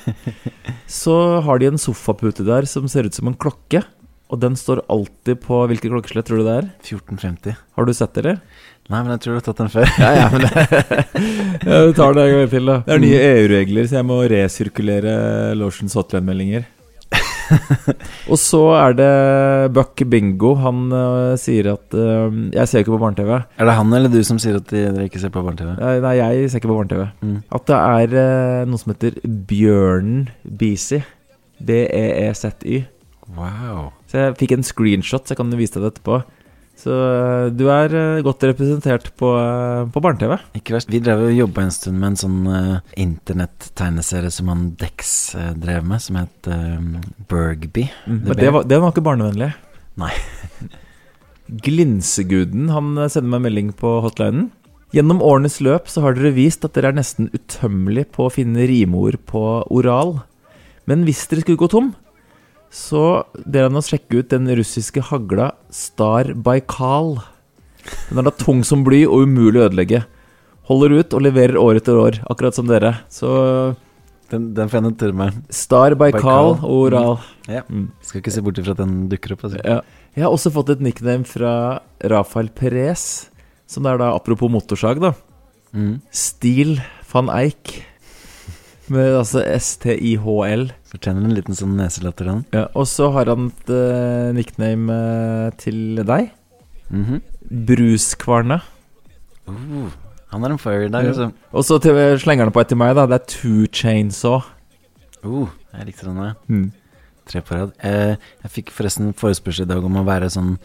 så har de en sofapute der som ser ut som en klokke. Og den står alltid på Hvilket klokkeslett tror du det er? 1450. Har du sett det, eller? Nei, men jeg tror du har tatt den før. Ja, ja, men ja, Vi tar det en gang til, da. Det er nye EU-regler, så jeg må resirkulere Lotions hotline-meldinger. og så er det Buck Bingo. Han uh, sier at uh, Jeg ser ikke på barne-TV. Er det han eller du som sier at de- dere ikke ser på barne-TV? Nei, Nei, jeg ser ikke på barne-TV. Mm. At det er uh, noe som heter Bjørnen Beezy. B-e-e-z-y. Wow. Så jeg fikk en screenshot, så jeg kan vise deg det etterpå. Så øh, du er øh, godt representert på, øh, på barne-TV. Ikke verst. Vi drev og jobba en stund med en sånn uh, internett-tegneserie som han Dex uh, drev med, som het uh, Bergby. Men Det var, det var ikke barnevennlig. Nei. Glinseguden han eh, sender meg melding på hotlinen. Gjennom årenes løp så har dere vist at dere er nesten utømmelig på å finne rimeord på oral. Men hvis dere skulle gå tom, så ber han oss sjekke ut den russiske hagla Star Baikal. Den er da tung som bly og umulig å ødelegge. Holder ut og leverer år etter år, akkurat som dere. Så Den, den får jeg notere meg. Star Baikal Baikal. oral. oral. Ja. Mm. Skal ikke se bort ifra at den dukker opp. Altså. Ja. Jeg har også fått et nickname fra Rafael Perez, som det er da apropos motorsag, da. Mm. Stil van Eijk. Med altså S-T-I-H-L. Fortjener en liten sånn neselatter, den. Ja, og så har han et eh, nickname eh, til deg. Mm -hmm. Bruskvarne. Uh, han er en fire i dag, altså. Og så til slenger han på et til meg, da. Det er Two Chainsaw. Uh, jeg likte den. Ja. Mm. Tre på rad. Eh, jeg fikk forresten forespørsel i dag om å være sånn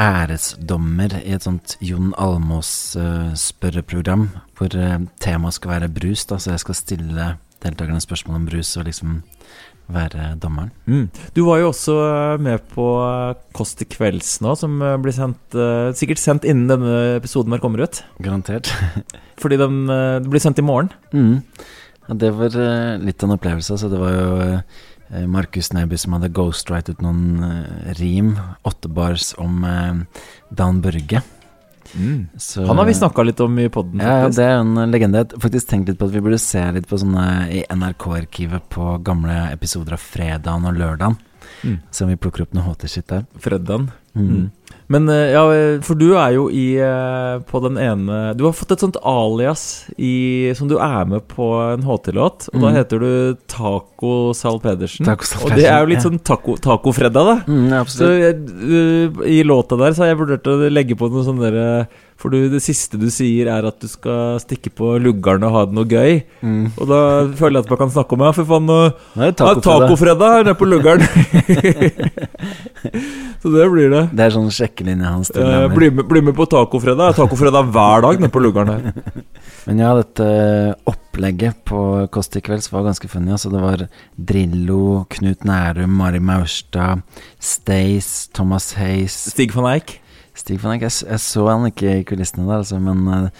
æresdommer i et sånt Jon Almås-spørreprogram, hvor uh, temaet skal være brus. da, Så jeg skal stille deltakerne spørsmål om brus og liksom være dommeren. Mm. Du var jo også eh, med på eh, Kåss til kvelds nå, som eh, blir sendt eh, Sikkert sendt innen denne episoden her kommer ut. Garantert. Fordi den eh, blir sendt i morgen. Mm. Ja, det var eh, litt av en opplevelse. Så det var jo eh, Markus Neby som hadde ghostwritet noen eh, rim, åtte bars, om eh, Dan Børge. Så- Han har vi snakka litt om i poden. Ja, ja, det er en legende. Jeg har faktisk tenkt litt på at vi burde se litt på sånne i NRK-arkivet på gamle episoder av fredagen og lørdagen. Mm. Om vi plukker opp noe HT-skitt der. Fredagen. Mm. Men eh, ja, for du er jo i eh, på den ene Du har fått et sånt alias i, som du er med på en HT-låt, og da Mm. heter du Taco Sal Pedersen. Taco Sal og det er jo litt ja. sånn taco- Taco-Fredda, da. Mm, Så jeg, øh, i låta der så har jeg vurdert å legge på noe sånn derre For du, det siste du sier, er at du skal stikke på luggeren og ha det noe gøy. Mm. Og da føler jeg at man kan snakke om Ja, for faen, nå er det tacofredag. Her nede på luggeren. så det blir det. Det er sånn sjekkelinje hans. Eh, bli, med, bli med på tacofredag. Tacofredag hver dag nede på luggeren her. Men ja, dette opplegget på Kåss til kvelds var ganske funny. Altså, det var Drillo, Knut Nærum, Mari Maurstad, Stace, Thomas Hayes Stig van Eijk. Stig van Eck, Jeg, jeg så han ikke i kulissene der, altså, men uh,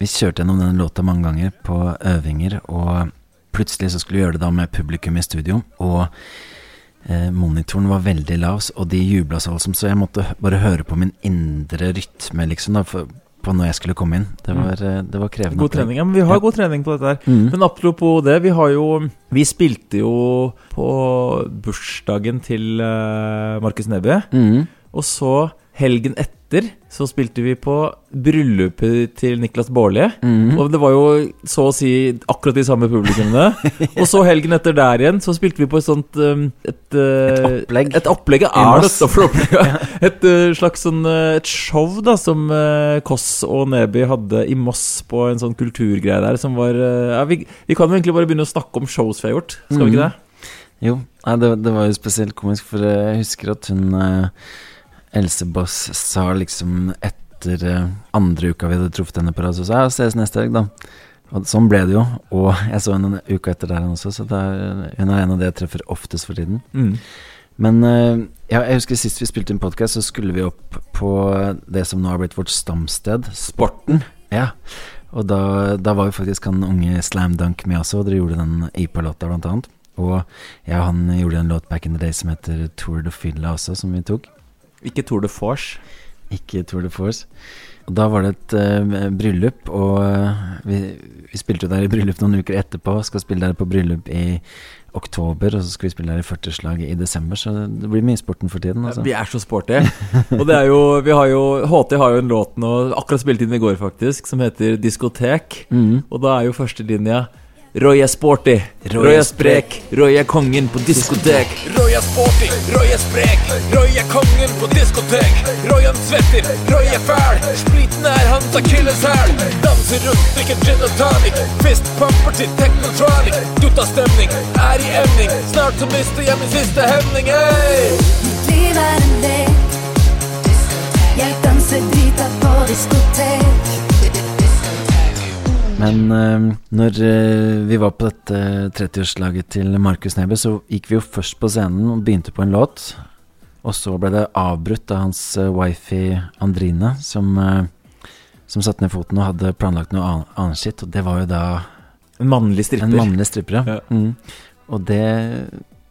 vi kjørte gjennom den låta mange ganger på øvinger, og plutselig så skulle vi gjøre det da med publikum i studio, og uh, monitoren var veldig lav, og de jubla så voldsomt, så jeg måtte bare høre på min indre rytme, liksom, da, for på når jeg skulle komme inn. Det var, mm. det var krevende. God trening. Ja, men vi har Ja. god trening på dette her. Mm. Men apropos det, vi har jo Vi spilte jo på bursdagen til uh, Markus Neby. Mm. Og så, helgen etter, så spilte vi på bryllupet til Niklas Baarli. Mm. Og det var jo så å si akkurat de samme publikummene. Og så helgen etter der igjen, så spilte vi på et sånt um, Et, uh, Et opplegg. Et opplegg, er det et opplegg? ja. Et uh, slags sånn uh, Et show da som Koss og Neby hadde i Moss på en sånn kulturgreie der, som var ja, vi, vi kan jo egentlig bare begynne å snakke om shows vi har gjort, skal vi ikke det? Jo, nei, det, det var jo spesielt komisk, for jeg husker at hun eh, Else Boss sa liksom etter eh, andre uka vi hadde truffet henne på rad, så sa jeg ses neste helg, da. Og sånn ble det jo. Og jeg så henne en uke etter der også, så er, hun er en av de jeg treffer oftest for tiden. Mm. Men eh, ja, jeg husker sist vi spilte inn podkast, så skulle vi opp på det som nå har blitt vårt stamsted, Sporten. Ja. Og da, da var jo faktisk han unge Slam Dunk med også, og dere gjorde den IPA-låta blant annet. Og jeg og han gjorde en låt back in the day som heter Tour de Fylla også, som vi tok. Ikke Tour de Force. Ikke Tour de Force. Og da var det et uh, bryllup, og eh, vi, vi spilte jo der i bryllup noen uker etterpå. Skal spille der på bryllup i oktober, og så skal vi spille der i 40-slaget i desember. Så det blir mye sporten for tiden. Altså. Vi er så sporty. Og det er jo, vi har jo HT har jo en låt nå, akkurat spilt inn i går faktisk, som heter Diskotek. Mm. Og da er jo førstelinja Roy er sporty, Roy er sprek, Roy er kongen på diskotek. Roy er sporty, Roy er sprek, Roy er kongen på diskotek. Roy han svetter, Roy er fæl, spriten er hans akilleshæl. Danser rundt, drikker gin og tonic, fistpumper til technotronic. Guttastemning er i emning, snart så mister jeg min siste hemning. Hey! Mitt liv er en lek. Jeg danser drita på diskotek. Men uh, når uh, vi var på dette 30-årslaget til Markus Neby, så gikk vi jo først på scenen og begynte på en låt. Og så ble det avbrutt av hans uh, wifi Andrine, som, uh, som satte ned foten og hadde planlagt noe an- annet skitt. Og det var jo da En mannlig stripper. en mannlig stripper, ja. Ja. Mm. Og det,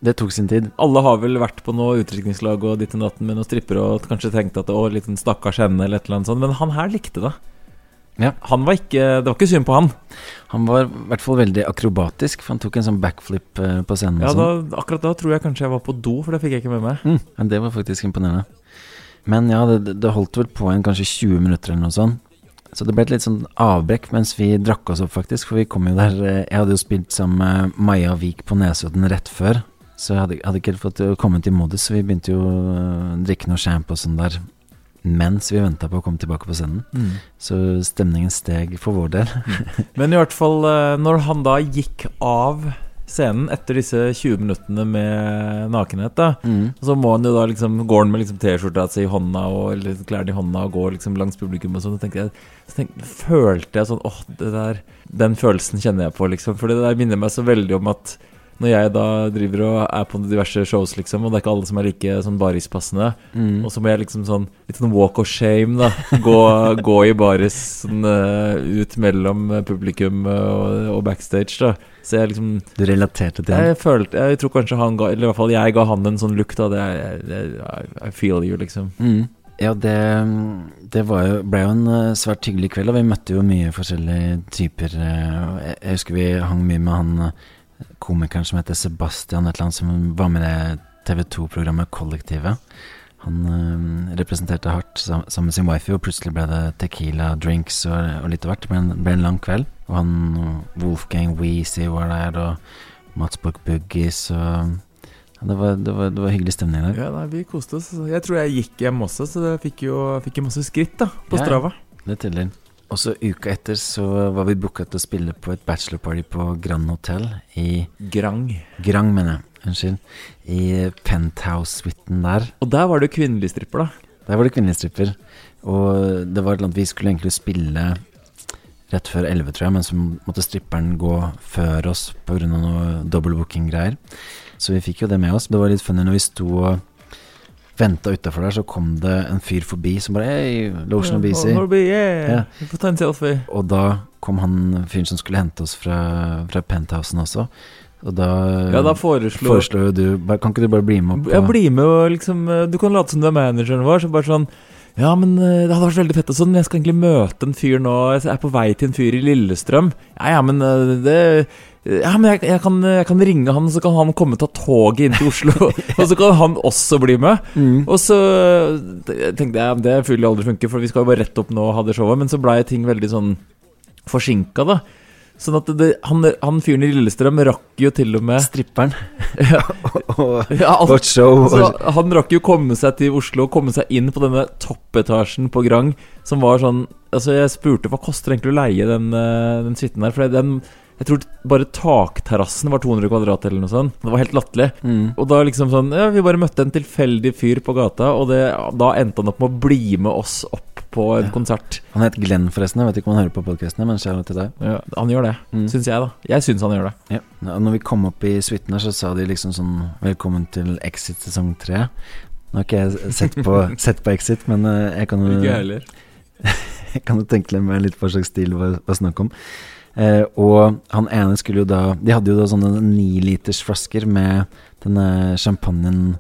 det tok sin tid. Alle har vel vært på noe utdrikningslag og ditt og datten med noen strippere og kanskje tenkt at å, liten stakkars henne eller et eller annet sånt, men han her likte det. Ja. Han var ikke Det var ikke synd på han. Han var i hvert fall veldig akrobatisk, for han tok en sånn backflip eh, på scenen. Ja, da, sånn. akkurat da tror jeg kanskje jeg var på do, for det fikk jeg ikke med meg. Mm, men det var faktisk imponerende. Men ja, det, det holdt vel på en kanskje 20 minutter eller noe sånt. Så det ble et litt sånn avbrekk mens vi drakk oss opp, faktisk. For vi kom jo der eh, Jeg hadde jo spilt sammen med Maja Vik på Nesodden rett før. Så jeg hadde, hadde ikke fått eh, kommet i modus, så vi begynte jo å eh, drikke noe champ og sånn der mens vi venta på å komme tilbake på scenen. Så stemningen steg for vår del. Men i hvert fall, eh, når han da gikk av scenen etter disse 20 minuttene med nakenhet, da, Mm. så må han jo da liksom Går han med liksom T-skjorta si i hånda og eller klærne i hånda og går liksom langs publikum og sånn, så, tenkte jeg, så tenkte, følte jeg sånn åh, det der Den følelsen kjenner jeg på, liksom. For det der minner meg så veldig om at når jeg da driver og er på diverse shows, liksom, og det er ikke alle som er like sånn barispassende, Mm. og så må jeg liksom sånn Litt sånn walk of shame, da. Gå, gå i baris sånn, eh, ut mellom eh, publikum eh, og, og backstage, da. Så jeg liksom Du relaterte til Jeg følte Jeg tror kanskje han ga Eller i hvert fall jeg ga han en sånn look, da. Det jeg, jeg, I feel you, liksom. Mm. Ja, det, det var jo, ble jo en svært hyggelig kveld, og vi møtte jo mye forskjellige typer. jeg, husker vi hang mye med han komikeren som heter Sebastian, et eller annet, som var med i TV 2-programmet Kollektivet. Han øh, representerte hardt sammen med sin wifi, og plutselig ble det tequila, drinks og, og litt av hvert. Det ble en, lang kveld. Og han Wolfgang Weezy var der, og Mats Borch Buggies og ja, det, var, det, var, det var hyggelig stemning der. Ja, nei, vi koste oss. Jeg tror jeg gikk hjem også, så jeg fikk jo, fikk jo masse skritt da på Ja, ja. Strava. Det teller. Og så uka etter så var vi booka til å spille på et bachelorparty på Grand Hotel i Grang. Grang, mener jeg. Unnskyld. I penthouse-suiten der. Og der var det kvinnelig stripper, da. Der var det kvinnelig stripper. Og det var et eller annet Vi skulle egentlig spille rett før 11, tror jeg, men så måtte stripperen gå før oss pga. noe double booking-greier. Så vi fikk jo det med oss. Det var litt funny når vi sto og venta utafor der, så kom det en fyr forbi som bare Hei, Lotion og. Ja, yeah. Ja. Selfie. Og da kom han fyren som skulle hente oss fra, fra penthousen også. Og da, Ja, da foreslo foreslo du Kan ikke du bare bli med opp? Jeg bli blir med og liksom eh, Du kan late som du er manageren vår, så bare sånn Ja, men eh, det hadde vært veldig fett og sånn. Jeg skal egentlig møte en fyr nå. Jeg er på vei til en fyr i Lillestrøm. Ja, ja, men eh, det ja, men jeg, jeg, kan, jeg kan ringe han, så kan han komme og ta toget inn til Oslo. og så kan han også bli med. Og så tenkte jeg det jo aldri funke, for vi skal jo bare rett opp nå og ha det showet. Men så blei ting veldig sånn forsinka, da. Sånn at det, han, han fyren i Lillestrøm rakk jo til og med Stripperen. Ja. Ja, vårt show. Altså, han rakk jo komme seg til Oslo komme seg inn på denne toppetasjen på Grang, som var sånn Altså, jeg spurte hva koster egentlig å leie den, eh, den suiten der, for den jeg tror bare takterrassen var 200 kvadrat eller noe sånt. Det var helt latterlig. mm. Og da liksom sånn Ja, vi bare møtte en tilfeldig fyr på gata, og det, da endte han opp med å bli med oss opp på en konsert. Han het Glenn, forresten. Jeg vet ikke om han hører på podkastene, men kjære til deg. Ja, han gjør det, Mm. syns jeg, da. Jeg syns han gjør det. Ja. Når vi kom opp i suiten her, så sa de liksom sånn Velkommen til Exit sesong tre. Nå har ikke jeg sett på, sett på Exit, men eh, jeg kan jo Ikke jeg heller. Jeg kan jo tenke meg litt hva slags stil det var snakk om. Eh, og han ene skulle jo da De hadde jo da sånne nilitersflasker med denne champagnen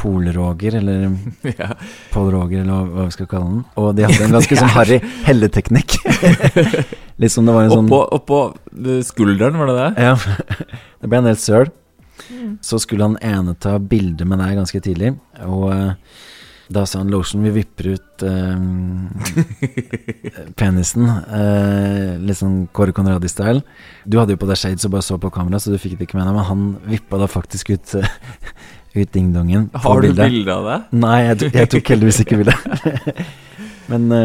Polroger, eller ja. Paul Roger, eller hva, vi skal kalle den. Og de hadde en ganske sånn harry helleteknikk. litt som det var en sånn Oppå, eh, skulderen, var det det? Ja, det ble en del søl. Så skulle han ene ta bilde med deg ganske tidlig, og eh, da sa han Lotion, vi vipper ut eh, penisen. eh, litt sånn Kåre Conradi-style. Du hadde jo på deg shades og bare så på kamera, så du fikk det ikke med deg, men han vippa da faktisk ut, eh, ut dingdongen. Har du bildet. bilde av det? Nei, jeg, jeg tok heldigvis ikke bilde. men eh,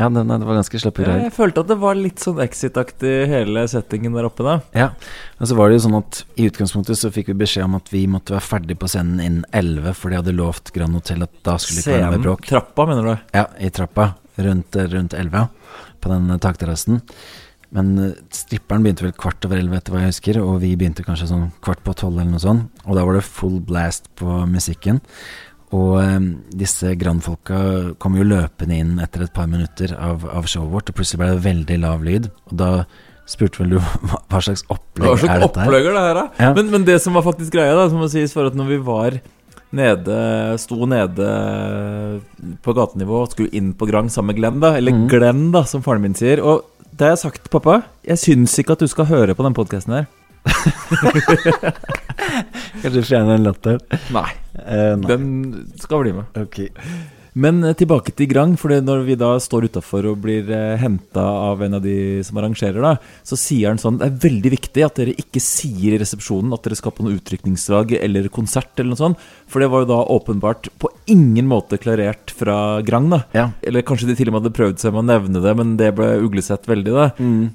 ja, det, det var ganske slappe greier. jeg følte at det var litt sånn Exit-aktig hele settingen der oppe, da. Ja, og så var det jo sånn at i utgangspunktet så fikk vi beskjed om at vi måtte være ferdig på scenen innen 11, for de hadde lovt Grand Hotel at da skulle det ikke være noe Scenen, bråk. trappa, mener du? Ja, i trappa, rundt, rundt 11, på den takterrassen. Men eh, stripperen begynte vel kvart over 11 etter hva jeg husker, og vi begynte kanskje sånn kvart på 12 eller noe sånt. Og da var det full blast på musikken. Og eh, disse Grand-folka kom jo løpende inn etter et par minutter av, av showet vårt, og plutselig ble det veldig lav lyd. Og da spurte vel du hva, hva slags opplegg hva slags er dette her? det her, da. Ja. Men, men det som var faktisk greia, da, som må sies, var at når vi var nede Sto nede på gatenivå og skulle inn på Grang sammen med Glenn, da. Eller mm. Glenn, da, som faren min sier. Og det har jeg sagt til pappa. Jeg syns ikke at du skal høre på den podkasten her. Kanskje fjerne den latteren? Nei. Eh, nei. Den skal bli med. Ok. Men eh, tilbake til Grang, for når vi da står utafor og blir eh, henta av en av de som arrangerer, da, så sier han sånn Det er veldig viktig at dere ikke sier i resepsjonen at dere skal på noe utrykningslag eller konsert eller noe sånt, for det var jo da åpenbart på ingen måte klarert fra Grang, da. Ja. Eller kanskje de til og med hadde prøvd seg med å nevne det, men det ble uglesett veldig, da.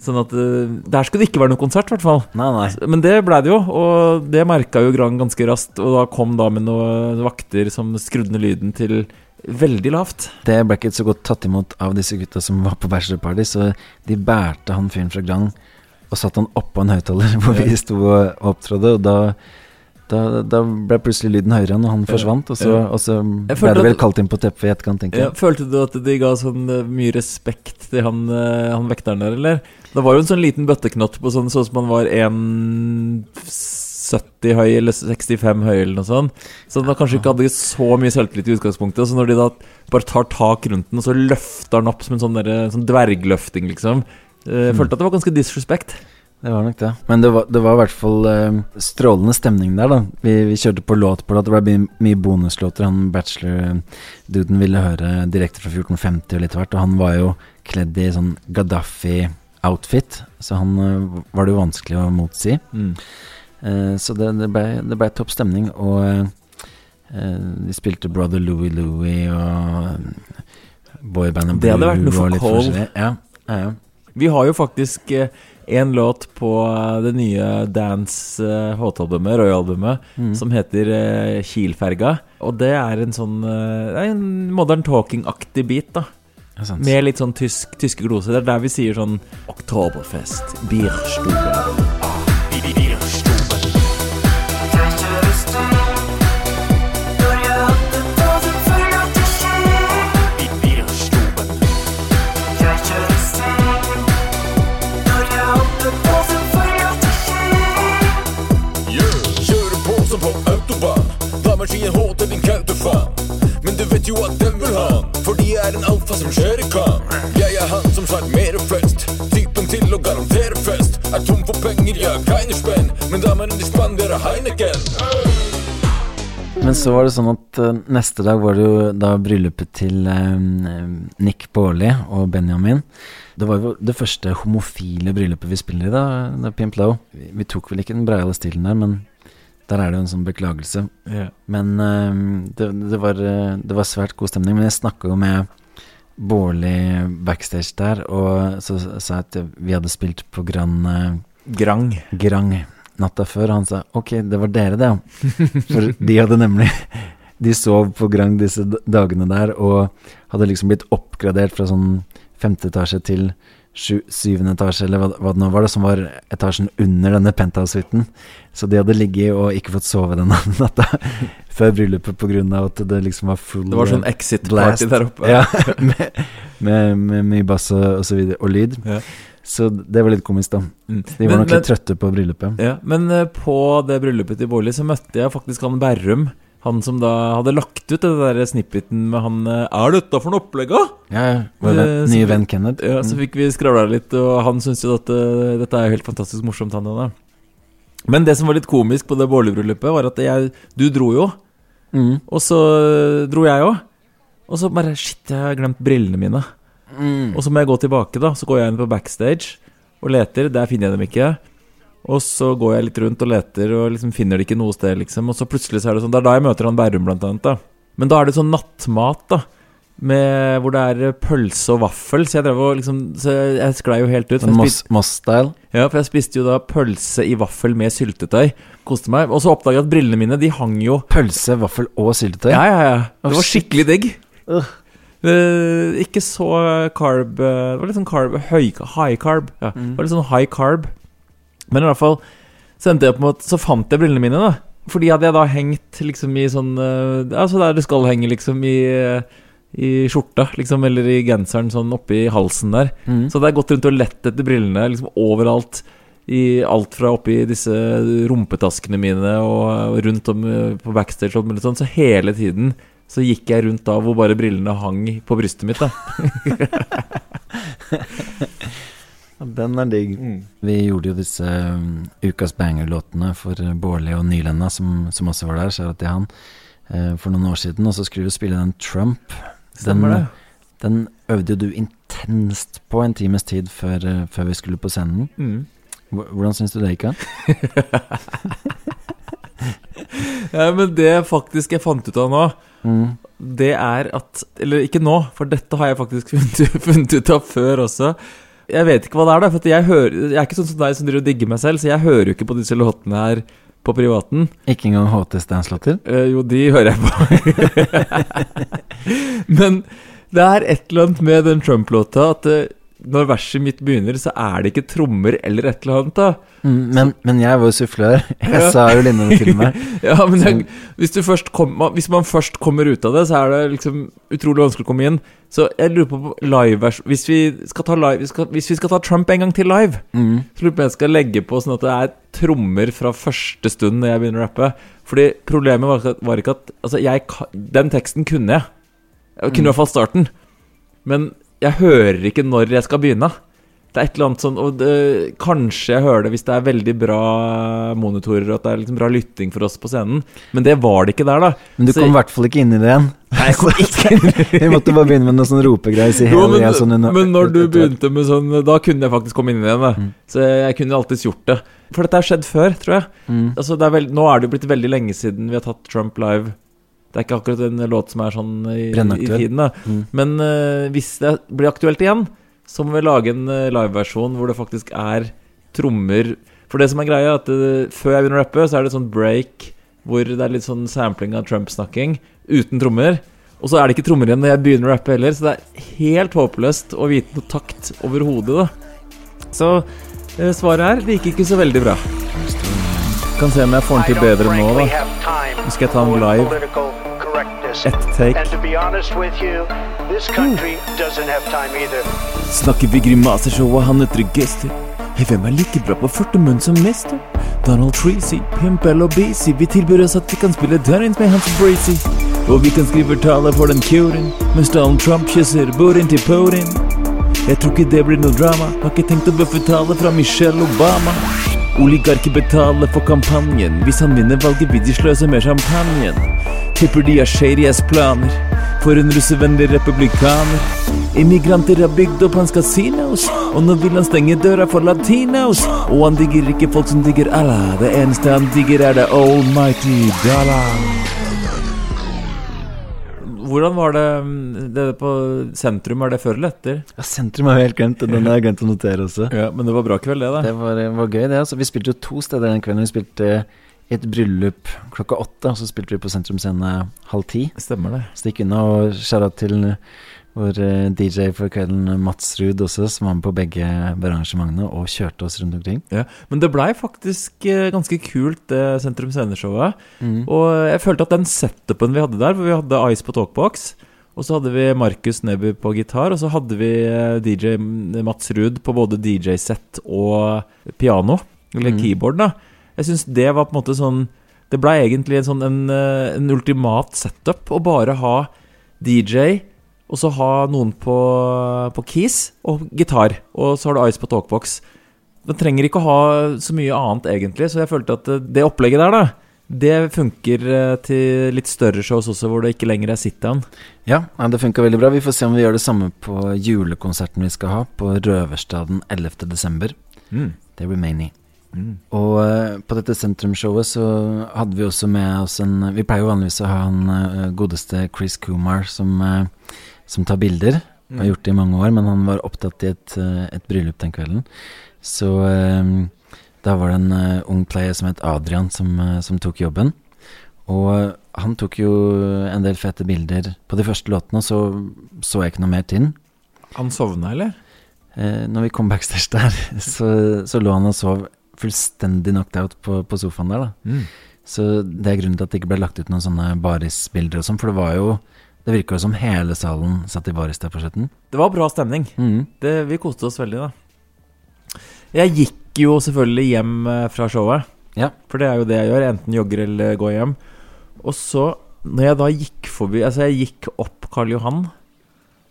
Sånn at eh, der skulle det ikke være noe konsert, i hvert fall. Nei, nei. Men det blei det jo, og det merka jo Grang ganske raskt. Og da kom da med noen vakter som skrudde ned lyden til veldig lavt. Det ble ikke så godt tatt imot av disse gutta som var på bachelorparty, så de bærte han fyren fra gang og satte han oppå en høyttaler hvor vi sto og opptrådde, og da da, da ble plutselig lyden høyere når han forsvant, og så, og så ble det vel kalt inn på teppet i etterkant, tenker Ja, følte du at de ga sånn eh, mye respekt til han, eh, han vekteren der, eller? Det var jo en sånn liten bøtteknott på sånn, sånn som han var 1,70 høy eller 65 høy eller noe sånt. Så de kanskje ikke hadde så mye selvtillit i utgangspunktet. Så når de da bare tar tak rundt den, og så løfter den opp som en sånn, der, sånn dvergløfting, liksom. eh, Jeg følte at det var ganske disrespect. Det var nok det. Men det var, det var i hvert fall uh, strålende stemning der, da. Vi, vi kjørte på låt på låt. Det ble mye bonuslåter. Han bachelor-duden ville høre direkte fra 1450 og litt hvert, og han var jo kledd i sånn Gaddafi-outfit, så han uh, var det jo vanskelig å motsi. Mm. Eh, så det, det ble, ble topp stemning, og eh, eh, de spilte Brother Louie Louie og boybandet Det hadde vært noe for forskjellig. Ja, ja, ja. Vi har jo faktisk en låt på det nye Dance HT-albumet, Roy-albumet, Mm. som heter Kielferga. Og det er en sånn Det er en modern talking-aktig bit, da. Med litt sånn tysk, tyske gloser. Det er der vi sier sånn Oktoberfest, Bierstube. Som kjører kar. Jeg er han som sjarmerer flest. Typen til å garantere fest. Er tom for penger, jeg har keine spenn. Men damene de spanderer Heineken. Men så var det sånn at uh, neste dag var det jo da bryllupet til um, Nick Baarli og Benjamin. Det var jo det første homofile bryllupet vi spiller i, da, da Pimp Low. Vi, vi tok vel ikke den breiale stilen der, men der er det jo en sånn beklagelse. Yeah. Men eh, det, det, var, det var svært god stemning. Men jeg snakka jo med Baarli backstage der, og så sa jeg at vi hadde spilt på Grand eh, Grang. Grang natta før. Han sa ok, det var dere, det, ja. For de hadde nemlig De sov på Grang disse dagene der og hadde liksom blitt oppgradert fra sånn femte etasje til sju, syvende etasje, eller hva, hva det nå var, det, som var etasjen under denne penthouse-suiten. Så de hadde ligget og ikke fått sove den natta før bryllupet av at det liksom var full Det var sånn eh, exit blast. party der oppe. Ja, med, med, med mye bass og, og så videre, og lyd. Ja. Så det var litt komisk, da. Mm. De var Men- nok men- litt trøtte på bryllupet. Ja, men eh, på det bryllupet til Bårli så møtte jeg faktisk han Berrum. Han som da hadde lagt ut det der snippeten med han eh, Er dette for noe opplegg, da? Ja, ja. Eh, nye venn Kenneth. Ja, så Mm. fikk vi skravla litt, og han syntes jo at eh, dette er jo helt fantastisk morsomt, han da. Men det som var litt komisk på det Bårli-bryllupet, var at jeg Du dro jo, Mm. og så dro jeg òg. Og så bare Shit, jeg har glemt brillene mine. Mm. Og så må jeg gå tilbake, da. Så går jeg inn på backstage og leter. Der finner jeg dem ikke. Og så går jeg litt rundt og leter og liksom finner det ikke noe sted, liksom. Og så plutselig så er det sånn Det er da jeg møter han Bærum, blant annet. da Men da er det sånn nattmat, da. Med, hvor det er pølse og vaffel. Så jeg drev og liksom Så jeg, sklei jo helt ut. Moss-style. ja, for jeg spiste jo da pølse i vaffel med syltetøy. Koste meg. Og så oppdaga jeg at brillene mine, de hang jo Pølse, vaffel og syltetøy. Ja, ja, ja. Det var skikkelig digg. Uh, ikke så carb Det var litt sånn carb høy, High carb. Ja. Mm. Det var litt sånn high carb. Men i hvert fall så endte jeg på en måte, Så fant jeg brillene mine, da. Fordi hadde jeg da hengt liksom i sånn Altså der det skal henge, liksom, i i skjorta, liksom, eller i genseren, sånn oppi halsen der. Mm. Så hadde jeg gått rundt og lett etter brillene liksom overalt. I alt fra oppi disse rumpetaskene mine og rundt om eh, på backstage og sånn. Så hele tiden så gikk jeg rundt da hvor bare brillene hang på brystet mitt. da Den er digg. Vi gjorde jo disse um, Ukas Banger-låtene for uh, Bårli og Nylenda, som, som også var der, skjæra til han, uh, for noen år siden. Og så skulle vi spille den Trump. Stemmer det? Den øvde jo du intenst på en times tid før, uh, før vi skulle på scenen. Mm. Hvordan syns du det gikk? an? Ja, men det faktisk jeg fant ut av nå, Mm. det er at Eller ikke nå, for dette har jeg faktisk funnet, funnet ut av før også. Jeg vet ikke hva det er, da. For jeg, hører, jeg er ikke sånn som deg som driver og digger meg selv, så jeg hører jo ikke på disse låtene her på privaten. Ikke engang HT Stans-låter? Eh, jo, de hører jeg på. Men det er et eller annet med den Trump-låta at eh, når verset mitt begynner, så er det ikke trommer eller et eller annet. da Mm, men, men jeg var jo sufflør. Jeg Ja. sa jo linjene til meg. Ja, men jeg, hvis, kom, hvis man først kommer ut av det, så er det liksom utrolig vanskelig å komme inn. Så jeg lurer på live Hvis vi skal ta live vi skal, Hvis vi skal ta Trump en gang til live, Mm. så lurer jeg på om jeg skal legge på sånn at det er trommer fra første stund når jeg begynner å rappe. Fordi problemet var, var ikke at Altså, jeg Den teksten kunne jeg. Jeg kunne i hvert fall starten. Men jeg hører ikke når jeg skal begynne. Det er et eller annet sånn Og det, kanskje jeg hører det hvis det er veldig bra monitorer, og at det er liksom bra lytting for oss på scenen. Men det var det ikke der, da. Men du Så- kom i hvert fall ikke inn i det igjen. Nei, jeg kom ikke Vi måtte bare begynne med noe sånn ropegreier. Si Jo, men, sånn under- men når du begynte med sånn Da kunne jeg faktisk komme inn i det igjen. Da. Mm. Så jeg kunne alltids gjort det. For dette har skjedd før, tror jeg. Mm. Altså, er veld, nå er det jo blitt veldig lenge siden vi har tatt Trump live. Det er ikke akkurat en låt som er sånn i, i tiden. da Mm. Men uh, hvis det blir aktuelt igjen, så må vi lage en uh, liveversjon hvor det faktisk er trommer. For det som er greia, er at uh, før jeg begynner å rappe, så er det sånn break hvor det er litt sånn sampling av Trump-snakking uten trommer. Og så er det ikke trommer igjen når jeg begynner å rappe heller, så det er helt håpløst å vite noe takt overhodet, da. Så uh, svaret er det gikk ikke så veldig bra. Kan se om jeg får den til bedre nå, da. Nå skal jeg ta den live. Ett take. And to be honest with you, this country doesn't have time. Snakker vi grimaser, så er han etter Gester? Hei, hvem er like bra på førtemunn som mester? Donald Treacy, Pimp LOBC, vi tilbyr oss at vi kan spille Durrins med Hans Bracy. Og vi kan skrive tale for den curen, mens Donald Trump kysser Burin til Putin. Jeg tror ikke det blir noe drama. Har ikke tenkt å bøffe tale fra Michelle Obama. Oligarker betaler for kampanjen. Hvis han vinner valget, vil de sløse med champagnen. Tipper de har shady planer for en russevennlig republikaner. Immigranter har bygd opp hans casinos, og nå vil han stenge døra for latinos. Og han digger ikke folk som digger Allah. Det eneste han digger, er det almighty dollar. Hvordan var det, mm, det på sentrum? Er det før eller etter? Ja, sentrum har vi helt glemt, den har jeg glemt å notere også. Ja, Men det var bra kveld, det, da. Det var, var gøy, det. altså Vi spilte jo to steder den kvelden. Vi spilte i et bryllup klokka åtte, og så spilte vi på Sentrum Scene halv ti. Stemmer det. Stikk unna, og skjæra til vår eh, DJ for kvelden, Mats Ruud også, som var med på begge arrangementene og kjørte oss rundt omkring. Ja, Men det blei faktisk eh, ganske kult, det Sentrum Scene-showet. Mm. Og jeg følte at den setupen vi hadde der, hvor vi hadde Ice på talkbox, og så hadde vi Markus Neby på gitar, og så hadde vi eh, DJ Mats Ruud på både DJ-sett og piano, eller Mm. keyboard, da. Jeg syns det var på en måte sånn Det blei egentlig en sånn en, eh, en ultimat setup å bare ha DJ, og så ha noen på, på keys og gitar, og så har du Ice på talkbox. Den trenger ikke å ha så mye annet, egentlig, så jeg følte at eh, det opplegget der, da, det funker eh, til litt større shows også, hvor det ikke lenger er sit-down. Ja, det funka veldig bra. Vi får se om vi gjør det samme på julekonserten vi skal ha på Røverstaden 11. desember. Det blir Mani. Og uh, på dette sentrumshowet så hadde vi også med oss en Vi pleier jo vanligvis å ha han uh, godeste Chris Kumar som, uh, som tar bilder. Har gjort det i mange år, men han var opptatt i et, eh, et bryllup den kvelden. Så eh, da var det en eh, ung player som het Adrian, som, eh, som tok jobben. Og eh, han tok jo en del fete bilder på de første låtene, og så så jeg ikke noe mer til den. Han sovna, eller? Eh, når vi kom backstage der, så, så lå han og sov fullstendig knocked out på, på sofaen der, da. Mm. Så det er grunnen til at det ikke ble lagt ut noen sånne barisbilder og sånn, for det var jo Det virka jo som hele salen satt i baris der på slutten. Det var bra stemning. Mm. Det, vi koste oss veldig, da. Jeg gikk jo selvfølgelig hjem eh, fra showet. Ja. For det er jo det jeg gjør. Enten jogger eller går hjem. Og så, når jeg da gikk forbi Altså, jeg gikk opp Karl Johan,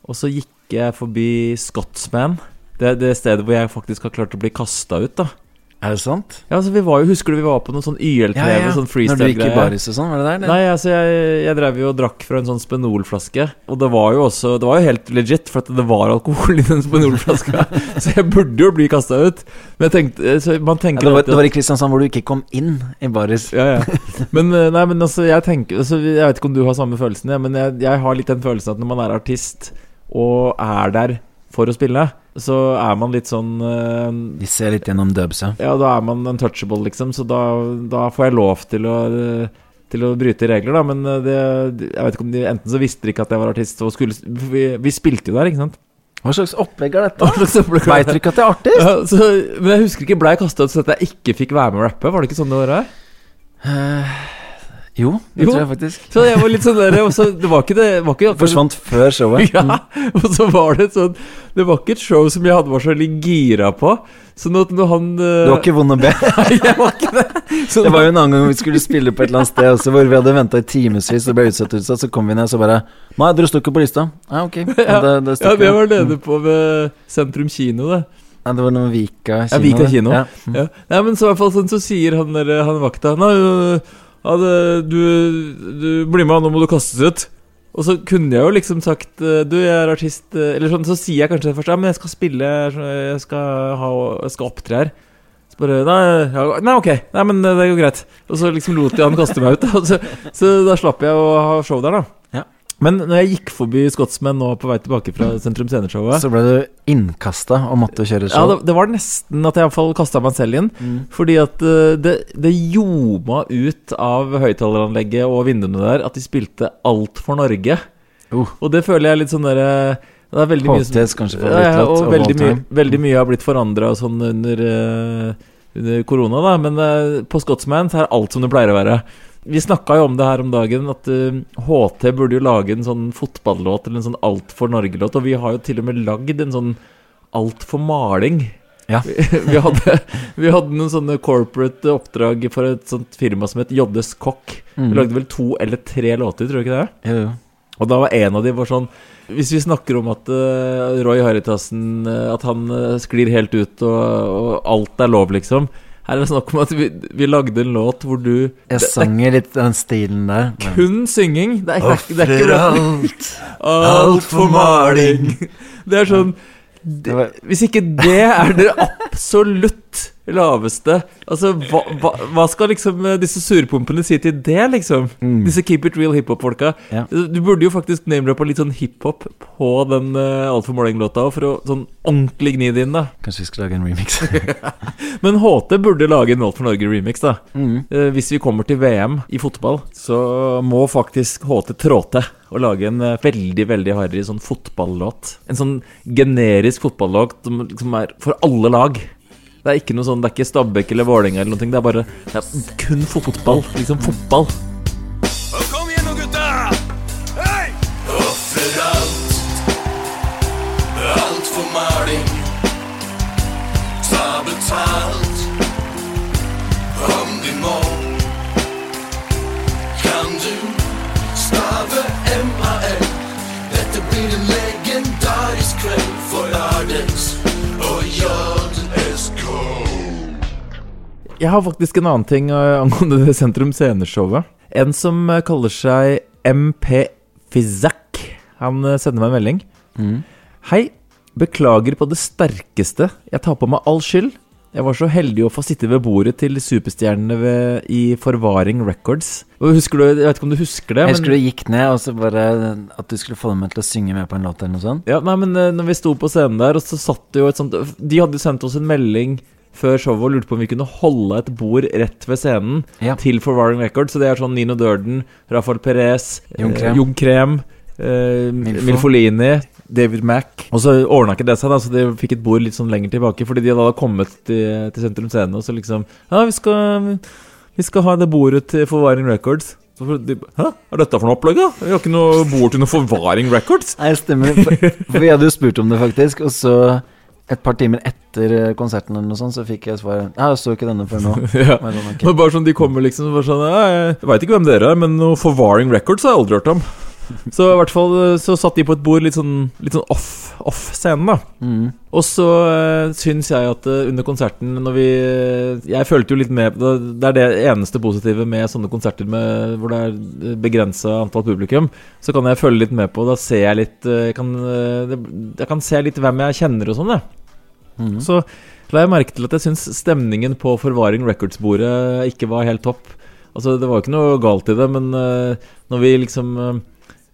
og så gikk jeg forbi Scotsman. Det det stedet hvor jeg faktisk har klart å bli kasta ut, da. Er det sant? Ja, altså vi var jo, Husker du vi var på noe sånn YLTV, sånn Når du gikk i baris og sånn, var det der? eller? Nei, altså jeg, jeg drev jo og drakk fra en sånn Spenol-flaske. Og det var jo også Det var jo helt legit, for at det var alkohol i den Spenol-flaska. så jeg burde jo bli kasta ut. Men jeg tenkte så Man Ja, tenker det, var, at, det var i Kristiansand hvor du ikke kom inn i baris. ja, ja. Men, eh, nei, men altså, jeg tenker altså, Jeg vet ikke om du har samme følelsen, ja, men jeg, jeg har litt den følelsen at når man er artist og er der for å spille, så er man litt sånn uh, De ser litt gjennom dubsa. Ja, da er man untouchable, liksom, så da, da får jeg lov til å eh, til å bryte regler, da, men eh, det, jeg vet ikke om de Enten så visste de ikke at jeg var artist, og skulle Vi, vi spilte jo der, ikke sant? Hva slags opplegg er dette? Veit du ikke at jeg er artist? Ja, så, men jeg husker ikke, ble jeg kasta ut så at jeg ikke fikk være med å rappe? Var det ikke sånn det var? her? Eh, jo, det Jo. tror jeg faktisk. Så jeg var litt sånn der og så, Det var ikke det var ikke, Forsvant før showet. Ja, og så var det sånn Det var ikke et show som jeg hadde var så veldig gira på. Sånn at når han eh, Du var ikke vond å be. Nei, jeg var ikke det. Så Det var jo en annen gang vi skulle spille på et eller annet sted også, hvor vi hadde venta i timevis, og ble utsatt utsatt, så kom vi ned og så bare Nei, dere sto ikke på lista. Ja, ok. Ja, det, det, Ja, det var nede på ved Sentrum kino, det. Ja, det var noe Vika kino. Ja, Vika kino. Ja. Mm. Ja. Nei, men så i hvert fall sånn så sier han der, han vakta Nei, ja, du, du blir med, nå må du kastes ut. Og så kunne jeg jo liksom sagt øh, Du, jeg er artist øh, Eller sånn, så sier jeg kanskje først Ja, men jeg skal spille Jeg skal, ha, jeg skal opptre her. Så bare nei, ja, nei, ok. Nei, men det går greit. Og så liksom lot jeg han kaste meg ut. Da. Så, så da slapp jeg å ha show der, da. Men når jeg gikk forbi Skotsmenn nå på vei tilbake fra Sentrum Sceneshowet Så ble du innkasta og måtte kjøre ja, det, det var nesten at jeg iallfall kasta meg selv inn. Mm. Fordi at eh, det, det ljoma ut av høyttaleranlegget og vinduene der at de spilte Alt for Norge. Uh. Og det føler jeg litt sånn derre Det er veldig mye som- kanskje ja, ja, favorittlåt og veldig mye, veldig mye har blitt forandra sånn under, eh, under korona, da. Men eh, på Scotsman er alt som det pleier å være. Vi snakka jo om det her om dagen, at uh, HT burde jo lage en sånn fotballåt eller en sånn Alt for Norge-låt. Og vi har jo til og med lagd en sånn Alt for maling. Ja. Vi hadde, vi hadde noen sånne corporate oppdrag for et sånt firma som het JS Kokk. Mm. Vi lagde vel to eller tre låter, tror du ikke det? Jo, jo. Og da var en av de var sånn Hvis vi snakker om at uh, Roy Haritassen eh, At han uh, sklir helt ut og, og alt er lov, liksom. Her er det snakk om at vi, vi lagde en låt hvor du Jeg det, det sang litt den stilen der. Men... kun synging. Det er, det er ikke alt. alt for maling. Det er sånn Det Hvis ikke det er dere absolutt laveste Altså, hva, hva, hva skal liksom eh, disse surpumpene si til det, liksom? Mm. Disse Keep It Real-hiphop-folka. Ja. Du burde jo faktisk name-droppa litt sånn hiphop på den uh, Altfor Morning-låta for å sånn ordentlig gni det inn, da. kanskje vi skal lage en remix. Men HT burde lage en Alt for Norge-remix, da. mm. Uh, hvis vi kommer til VM i fotball, så må faktisk HT trå til og lage en eh, veldig veldig harry sånn fotballåt. En sånn generisk fotballåt som liksom er for alle lag. Det er ikke noe sånn, det er ikke Stabæk eller Vålerenga eller noe. Det er bare det er kun fotball. Liksom fotball. Kom igjen nå, gutta! Hei! Ofrer alt. Alt for maling. Ta betalt. Jeg har faktisk en annen ting eh, angående det Sentrum Sceneshowet. En som eh, kaller seg MP Fizak. Han eh, sender meg en melding. Mm. Hei, beklager på det sterkeste. Jeg tar på meg all skyld. Jeg var så heldig å få sitte ved bordet til superstjernene ved, i Forvaring Records. Du, Jeg vet ikke om du husker det? Jeg husker du gikk ned, og så bare at du skulle få dem til å synge med på en låt eller noe sånt. Ja, nei, men når vi sto på scenen der, og så satt det jo et sånt De hadde sendt oss en melding før showet og lurte på om vi kunne holde et bord rett ved scenen Ja. til Forvaring Records. Så det er sånn Nino Durden, Rafael Perez, Jon eh, Krem. Jon Krem eh, Milfo. Milfolini, David Mack. Og så ordna ikke det seg, da, så de fikk et bord litt sånn lenger tilbake. Fordi de hadde da kommet til, til Sentrum Scene og så liksom Ja, vi skal, vi skal ha det bordet til Forvaring Records. De, Hæ? Er dette for noe opplegg, da? Vi har ikke noe bord til noe Forvaring Records. Nei, stemmer. For, for vi hadde jo spurt om det, faktisk. Og så, et par timer etter eh, konserten eller noe sånt, så fikk jeg svar Ja, jeg så ikke denne før nå. ja. Sånn. Bare sånn, De kommer liksom bare sånn «Ja, Jeg veit ikke hvem dere er, men noe Forvaring Records har jeg aldri hørt om. Så i hvert fall eh, så satt de på et bord litt sånn, litt sånn off, off scenen, da. Mm. Og så uh, syns jeg at uh, under konserten, når vi Jeg følte jo litt med Det er det eneste positive med sånne konserter med, hvor det er begrensa antall publikum. Så kan jeg følge litt med på. Da ser jeg litt Jeg kan, jeg kan se litt hvem jeg kjenner og sånn, jeg. Mm. Så la jeg merke til at jeg syns stemningen på Forvaring Records-bordet ikke var helt topp. Altså, det var ikke noe galt i det, men uh, når vi liksom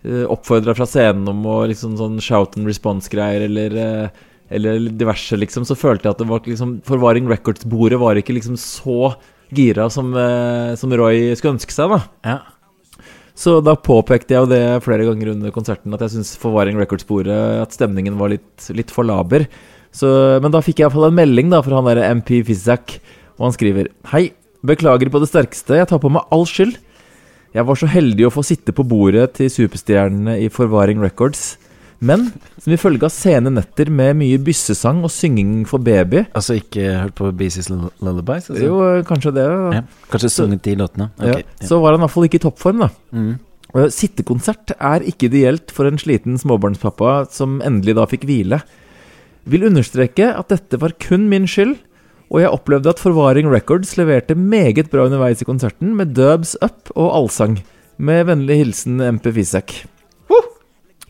oppfordra fra scenen om å liksom sånn shout and response-greier eller eh, eller diverse, liksom, så følte jeg at det var liksom Forvaring Records-bordet var ikke liksom så gira som, eh, som Roy skulle ønske seg, da. Ja. Så da påpekte jeg jo det flere ganger under konserten, at jeg syns Forvaring Records-bordet At stemningen var litt, litt for laber. Så, men da fikk jeg iallfall en melding da fra han derre MP Fizzak, og han skriver Hei, beklager på det sterkeste, jeg tar på meg all skyld. Jeg var så heldig å få sitte på bordet til superstjernene i Forvaring Records. Men som ifølge av sene netter med mye byssesang og synging for baby Altså ikke hørt på BC's Lullabies? Altså. Jo, kanskje det. Ja. Kanskje sunget de låtene? Ja, ja. så var han i hvert fall ikke i toppform, da. Mm. Sittekonsert er ikke ideelt for en sliten småbarnspappa som endelig da fikk hvile. Vil understreke at dette var kun min skyld, og jeg opplevde at Forvaring Records leverte meget bra underveis i konserten med dubs up og allsang. Med vennlig hilsen MP Fisak.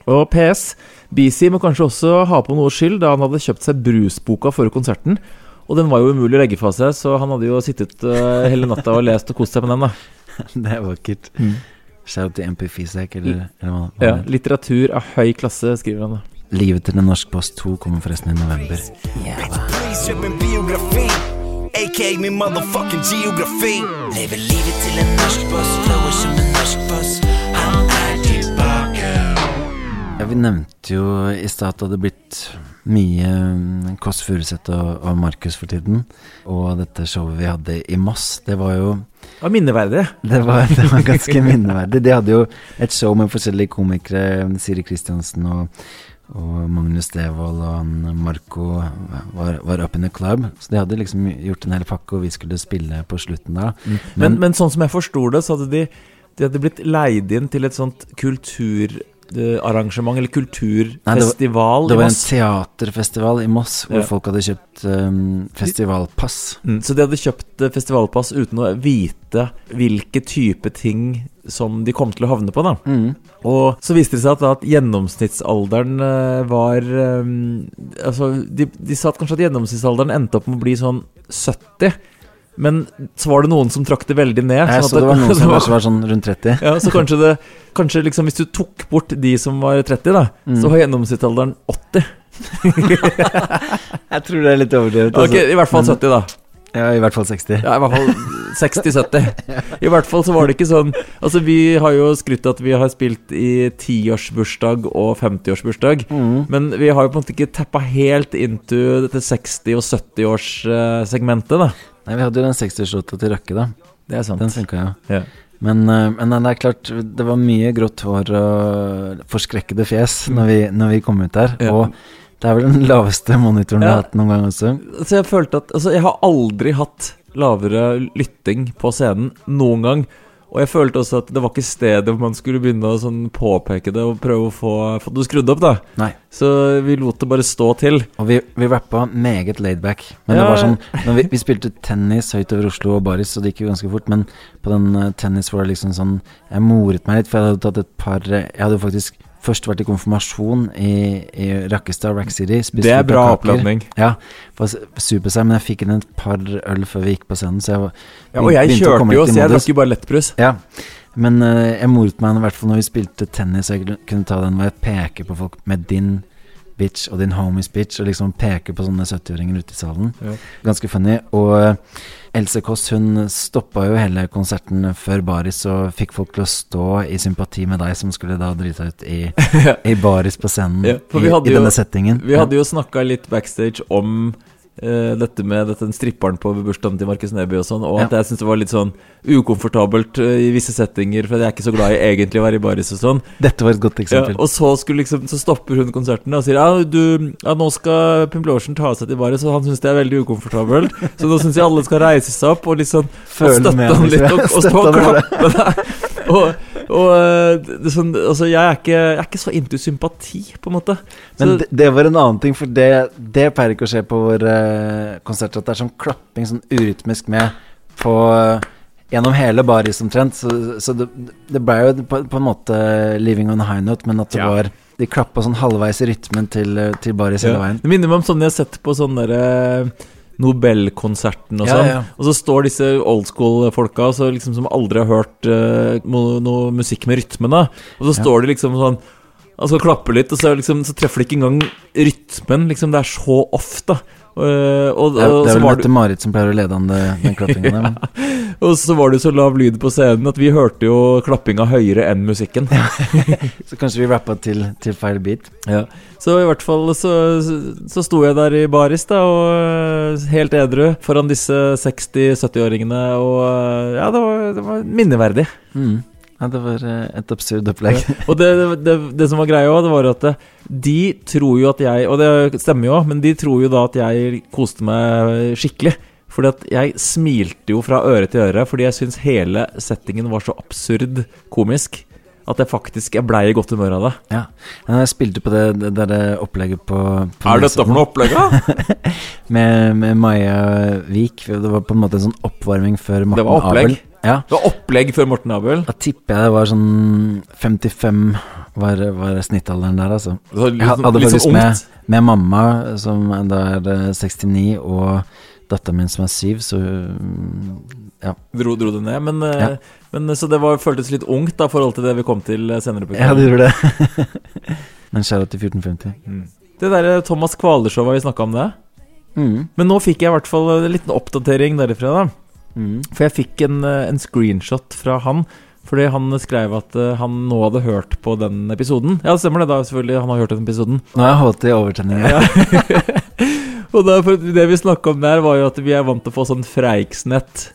Og PS, BC må kanskje også ha på noe skyld da han hadde kjøpt seg brusboka før konserten. Og den var jo umulig å legge fra seg, så han hadde jo sittet eh, hele natta og lest og kost seg med den. da Det er vakkert. Mm. Shout til MP Fisak, eller, eller hva, hva Ja, er. Litteratur av høy klasse, skriver han da. Livet til en norsk post 2 kommer forresten i november. Please kjøp min biografi AK min motherfucking geografi Lever livet til en norsk boss Flower som en norsk boss Han er tilbake Ja, vi nevnte jo i stad at det hadde blitt mye mm, Kåss Furuseth og, og Markus for tiden. Og dette showet vi hadde i Moss, det var jo Det var minneverdig. Det var, det var ganske minneverdig. De hadde jo et show med forskjellige komikere, Siri Kristiansen og og Magnus Devold og Marco var, var up in the club. Så de hadde liksom gjort en hel pakke, og vi skulle spille på slutten da. Men, men sånn som jeg forsto det, så hadde de, de hadde blitt leid inn til et sånt kulturarrangement, eller kulturfestival det i var en teaterfestival i Moss hvor Ja. folk hadde kjøpt um, festivalpass. Mm, Så de hadde kjøpt eh, festivalpass uten å vite hvilke type ting som de kom til å havne på, da. Mm. Og så viste det seg at, at gjennomsnittsalderen eh, var um, Altså, de, de sa at kanskje at gjennomsnittsalderen endte opp med å bli sånn 70. Men så var det noen som trakk det veldig ned. Jeg sånn at så det var noen som var, var sånn rundt 30. Ja, så kanskje det Kanskje liksom hvis du tok bort de som var 30, da, Mm. så var gjennomsnittsalderen 80. Jeg tror det er litt overdrevet. Ok, I hvert fall 70, da. Ja, i hvert fall 60. Ja, i hvert fall 60-70. I hvert fall så var det ikke sånn Altså, vi har jo skrytt at vi har spilt i 10-årsbursdag og 50-årsbursdag. Mm. Men vi har jo på en måte ikke tappa helt into dette 60- og 70-årssegmentet, da. Nei, vi hadde jo den 60-årslåta til Røkke, da. Det er sant. Den funka jo. Ja. Men, eh, men det er klart, det var mye grått hår og forskrekkede fjes når vi, når vi kom ut der. Ja. Og det er vel den laveste monitoren vi Ja. har hatt noen gang også. Så jeg følte at Altså, jeg har aldri hatt lavere lytting på scenen noen gang. Og jeg følte også at det var ikke stedet hvor man skulle begynne å sånn påpeke det og prøve å få, få det skrudd opp, da. Nei. Så vi lot det bare stå til. Og vi, vi rappa meget laidback. Men det var sånn når vi, vi spilte tennis høyt over Oslo og baris, så det gikk jo ganske fort. Men på den eh, tennis var det liksom sånn Jeg moret meg litt, for jeg hadde tatt et par eh, Jeg hadde faktisk først vært i konfirmasjon i, i Rakkestad, Rack City. Det er bra oppladning. Ja, var supersær, men jeg fikk inn et par øl før vi gikk på scenen, så jeg var Ja, og jeg kjørte jo, så jeg drakk jo bare lettbrus. Ja, men uh, jeg moret meg i hvert fall når vi spilte tennis, jeg kunne ta den hvor jeg peker på folk med din bitch og din homies bitch, og liksom peker på sånne 70-åringer ute i salen. Ja. Ganske funny. Og eh, Else Kåss hun stoppa jo hele konserten før baris og fikk folk til å stå i sympati med deg, som skulle da drite deg ut i, i baris på scenen Ja, i, i, denne jo- settingen. Vi hadde jo snakka litt backstage om eh, dette med dette, den stripperen på bursdagen til Markus Neby og sånn, og at Ja. jeg syntes det var litt sånn ukomfortabelt uh, i visse settinger, for jeg er ikke så glad i egentlig å være i baris og sånn. Dette var et godt Ja, eksempel. og så, liksom, så stopper hun konserten og sier ja, du, ja, nå skal Pimplotion ta seg til baris, og han syns det er veldig ukomfortabelt. Så nå syns jeg alle skal reise seg opp og liksom og støtte med han litt og, og, og og klappe. Og, og eh, det er sånn, altså, jeg, er ikke, jeg er ikke så into sympati, på en måte. Så, Men det, det var en annen ting, for det, det pleier ikke å skje på våre eh, konserter. At det er sånn klapping sånn urytmisk med på eh, Gjennom hele baris omtrent. Så, så det, det ble jo på, på en måte living on a high note, men at det Ja. var De klappa sånn halvveis i rytmen til, til baris hele veien. Det minner meg om sånn jeg har sett på sånn derre Nobelkonserten og sånn. ja. Og så står disse old school-folka så liksom, som aldri har hørt uh, noe musikk med rytmen da. Og så Ja. står de liksom sånn og skal klappe litt, og så, liksom, så treffer de ikke engang rytmen. Liksom, det er så off, Eh, og, Det er, det er vel Mette-Marit som pleier å lede an det, den klappinga der. og så var det jo så lav lyd på scenen at vi hørte jo klappinga høyere enn musikken. Så kanskje vi rappa til, til feil beat. Ja. Så i hvert fall så, så sto jeg der i baris da, og øh, helt edru foran disse 60-70-åringene, og øh, ja, det var, det var minneverdig. Mm. Ja, det var eh, et absurd opplegg. Og det, det, det som var greia òg, var at eh, de tror jo at jeg Og det stemmer jo, men de tror jo da at jeg koste meg skikkelig. Fordi at jeg smilte jo fra øre til øre fordi jeg syns hele settingen var så absurd komisk. At jeg faktisk jeg blei i godt humør av det. Ja. Men jeg spilte på det, det der opplegget på, på Er dette for noe opplegg, da? med, med Maja Vik. Det var på en måte en sånn oppvarming før Morten Det var opplegg. Abel. Ja, Det var opplegg før Morten Abel. da tipper jeg det var sånn 55 var, var snittalderen der, altså. Litt, Jeg hadde sånn- litt faktisk sånn med, med mamma, som da er eh, 69, og datteren min som er 7, så mm, ja. Dro, dro det ned. Men, eh, Ja. men Så det var, føltes litt ungt da, i forhold til det vi kom til eh, senere på Ja, det kvelden. gjorde det. Men skjæra til 1450. Mm. Det derre Thomas Kvaler-showet, vi snakka om det? Mm. Men nå fikk jeg i hvert fall en liten oppdatering derifra, da. Mm. For jeg fikk en, eh, en screenshot fra han. Fordi han skrev at eh, han nå hadde hørt på den episoden. Ja, stemmer det, da, selvfølgelig. Han har hørt den episoden. Nå har jeg holdt i overtenning. Ja. Og da, det vi snakka om der, var jo at vi er vant til å få sånn Freiksnett,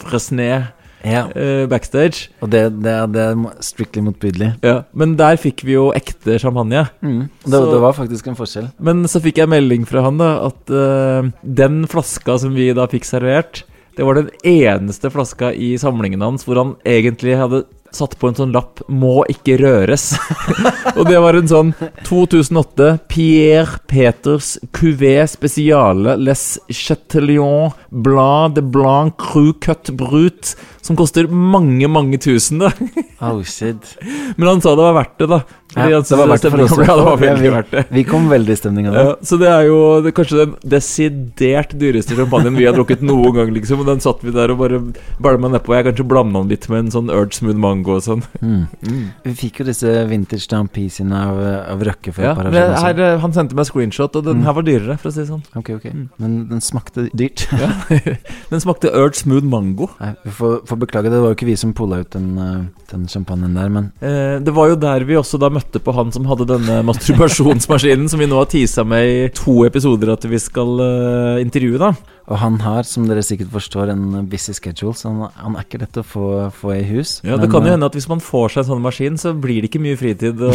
Fresné, Ja, uh, backstage. og det, det, det er strictly motbydelig. Ja, men der fikk vi jo ekte champagne. Mm. Det, Så- det var faktisk en forskjell. Men så fikk jeg melding fra han da at uh, den flaska som vi da fikk servert, det var den eneste flaska i samlingen hans hvor han egentlig hadde satt på en sånn lapp 'Må ikke røres'. og det var en sånn 2008 Pierre Peters Cuvée Spesiale Les Chatelions Blad de Blanc Cru Cut Brut, som koster mange, mange tusen. da Oh shit. Men han sa det var verdt det, da. Ja, det var verdt det det var veldig vi- verdt det. Vi kom veldig i stemning av det. Ja, så det er jo det, kanskje den desidert dyreste champagnen vi har drukket noen gang, liksom. Og den satt vi der og bare bælma nedpå. Jeg kanskje blanda den litt med en sånn Urge Smooth Mango og sånn. Mm. Vi fikk jo disse vintage Stampesene av, av Røkke for Ja, et par år siden. her, eh, han sendte meg screenshot, og den Mm. her var dyrere, for å si det sånn. Ok, ok. Men den smakte dyrt. Den smakte Urge Smooth Mango. Nei, vi får, får beklage, det var jo ikke vi som pola ut den, eh, den champagnen der, men Eh, det var jo der vi også da møtte på han som hadde denne masturbasjonsmaskinen, som vi nå har teasa med i to episoder at vi skal uh, intervjue, da. Og han har, som dere sikkert forstår, en busy schedule, så han, han er ikke lett å få, få i hus. Ja, Men, Det kan jo eh, hende at hvis man får seg en sånn maskin, så blir det ikke mye fritid. Og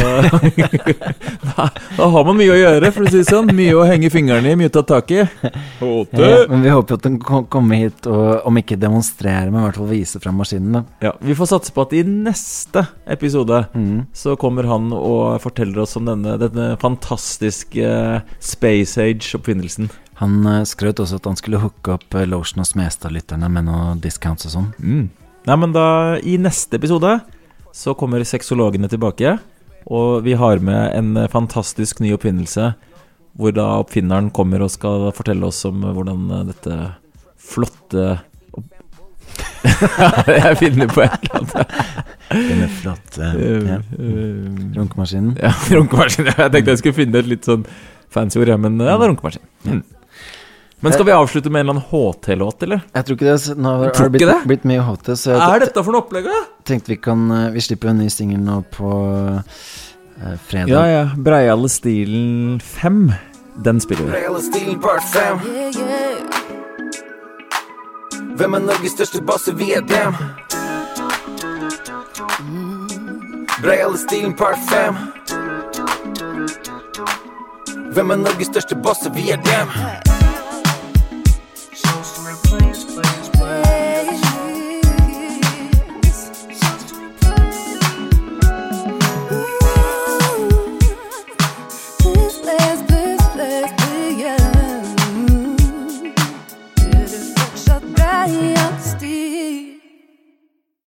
da, da har man mye å gjøre, for å si det sånn. Mye å henge fingrene i, mye å ta tak i. Ja, men vi håper jo at den kan kommer hit og om ikke demonstrere, men i hvert fall vise fram maskinen. da Ja, Vi får satse på at i neste episode mm. så kommer han og forteller oss om denne, denne fantastiske Space Age-oppfinnelsen. Han uh, skrøt også at han skulle hooke opp uh, Lotion og Smestad-lytterne med noen discounts og sånn. Mm. Nei, men da, i neste episode så kommer sexologene tilbake, og vi har med en eh, fantastisk ny oppfinnelse, hvor da oppfinneren kommer og skal fortelle oss om eh, hvordan eh, dette flotte Jeg finner på et eller annet. Denne flott. Eh, ja. eh, Runkemaskinen. Ja, runkemaskinen. Jeg tenkte jeg skulle finne et litt sånn fancy ord, men ja, det er runkemaskin. Mm. Men skal vi avslutte med en eller annen HT-låt, eller? Jeg tror ikke det. Nå har det blitt, det? blitt mye HT, så jeg Er dette for noe opplegg, da? tenkte vi kan uh, Vi slipper en ny singel nå på uh, fredag. Ja, ja. Breiale Stilen 5. Den spiller vi. Stilen part 5 Yeah, yeah. Hvem er Norges største boss? Vi er dem Breiale stilen part 5 Hvem er Norges største boss? Vi er dem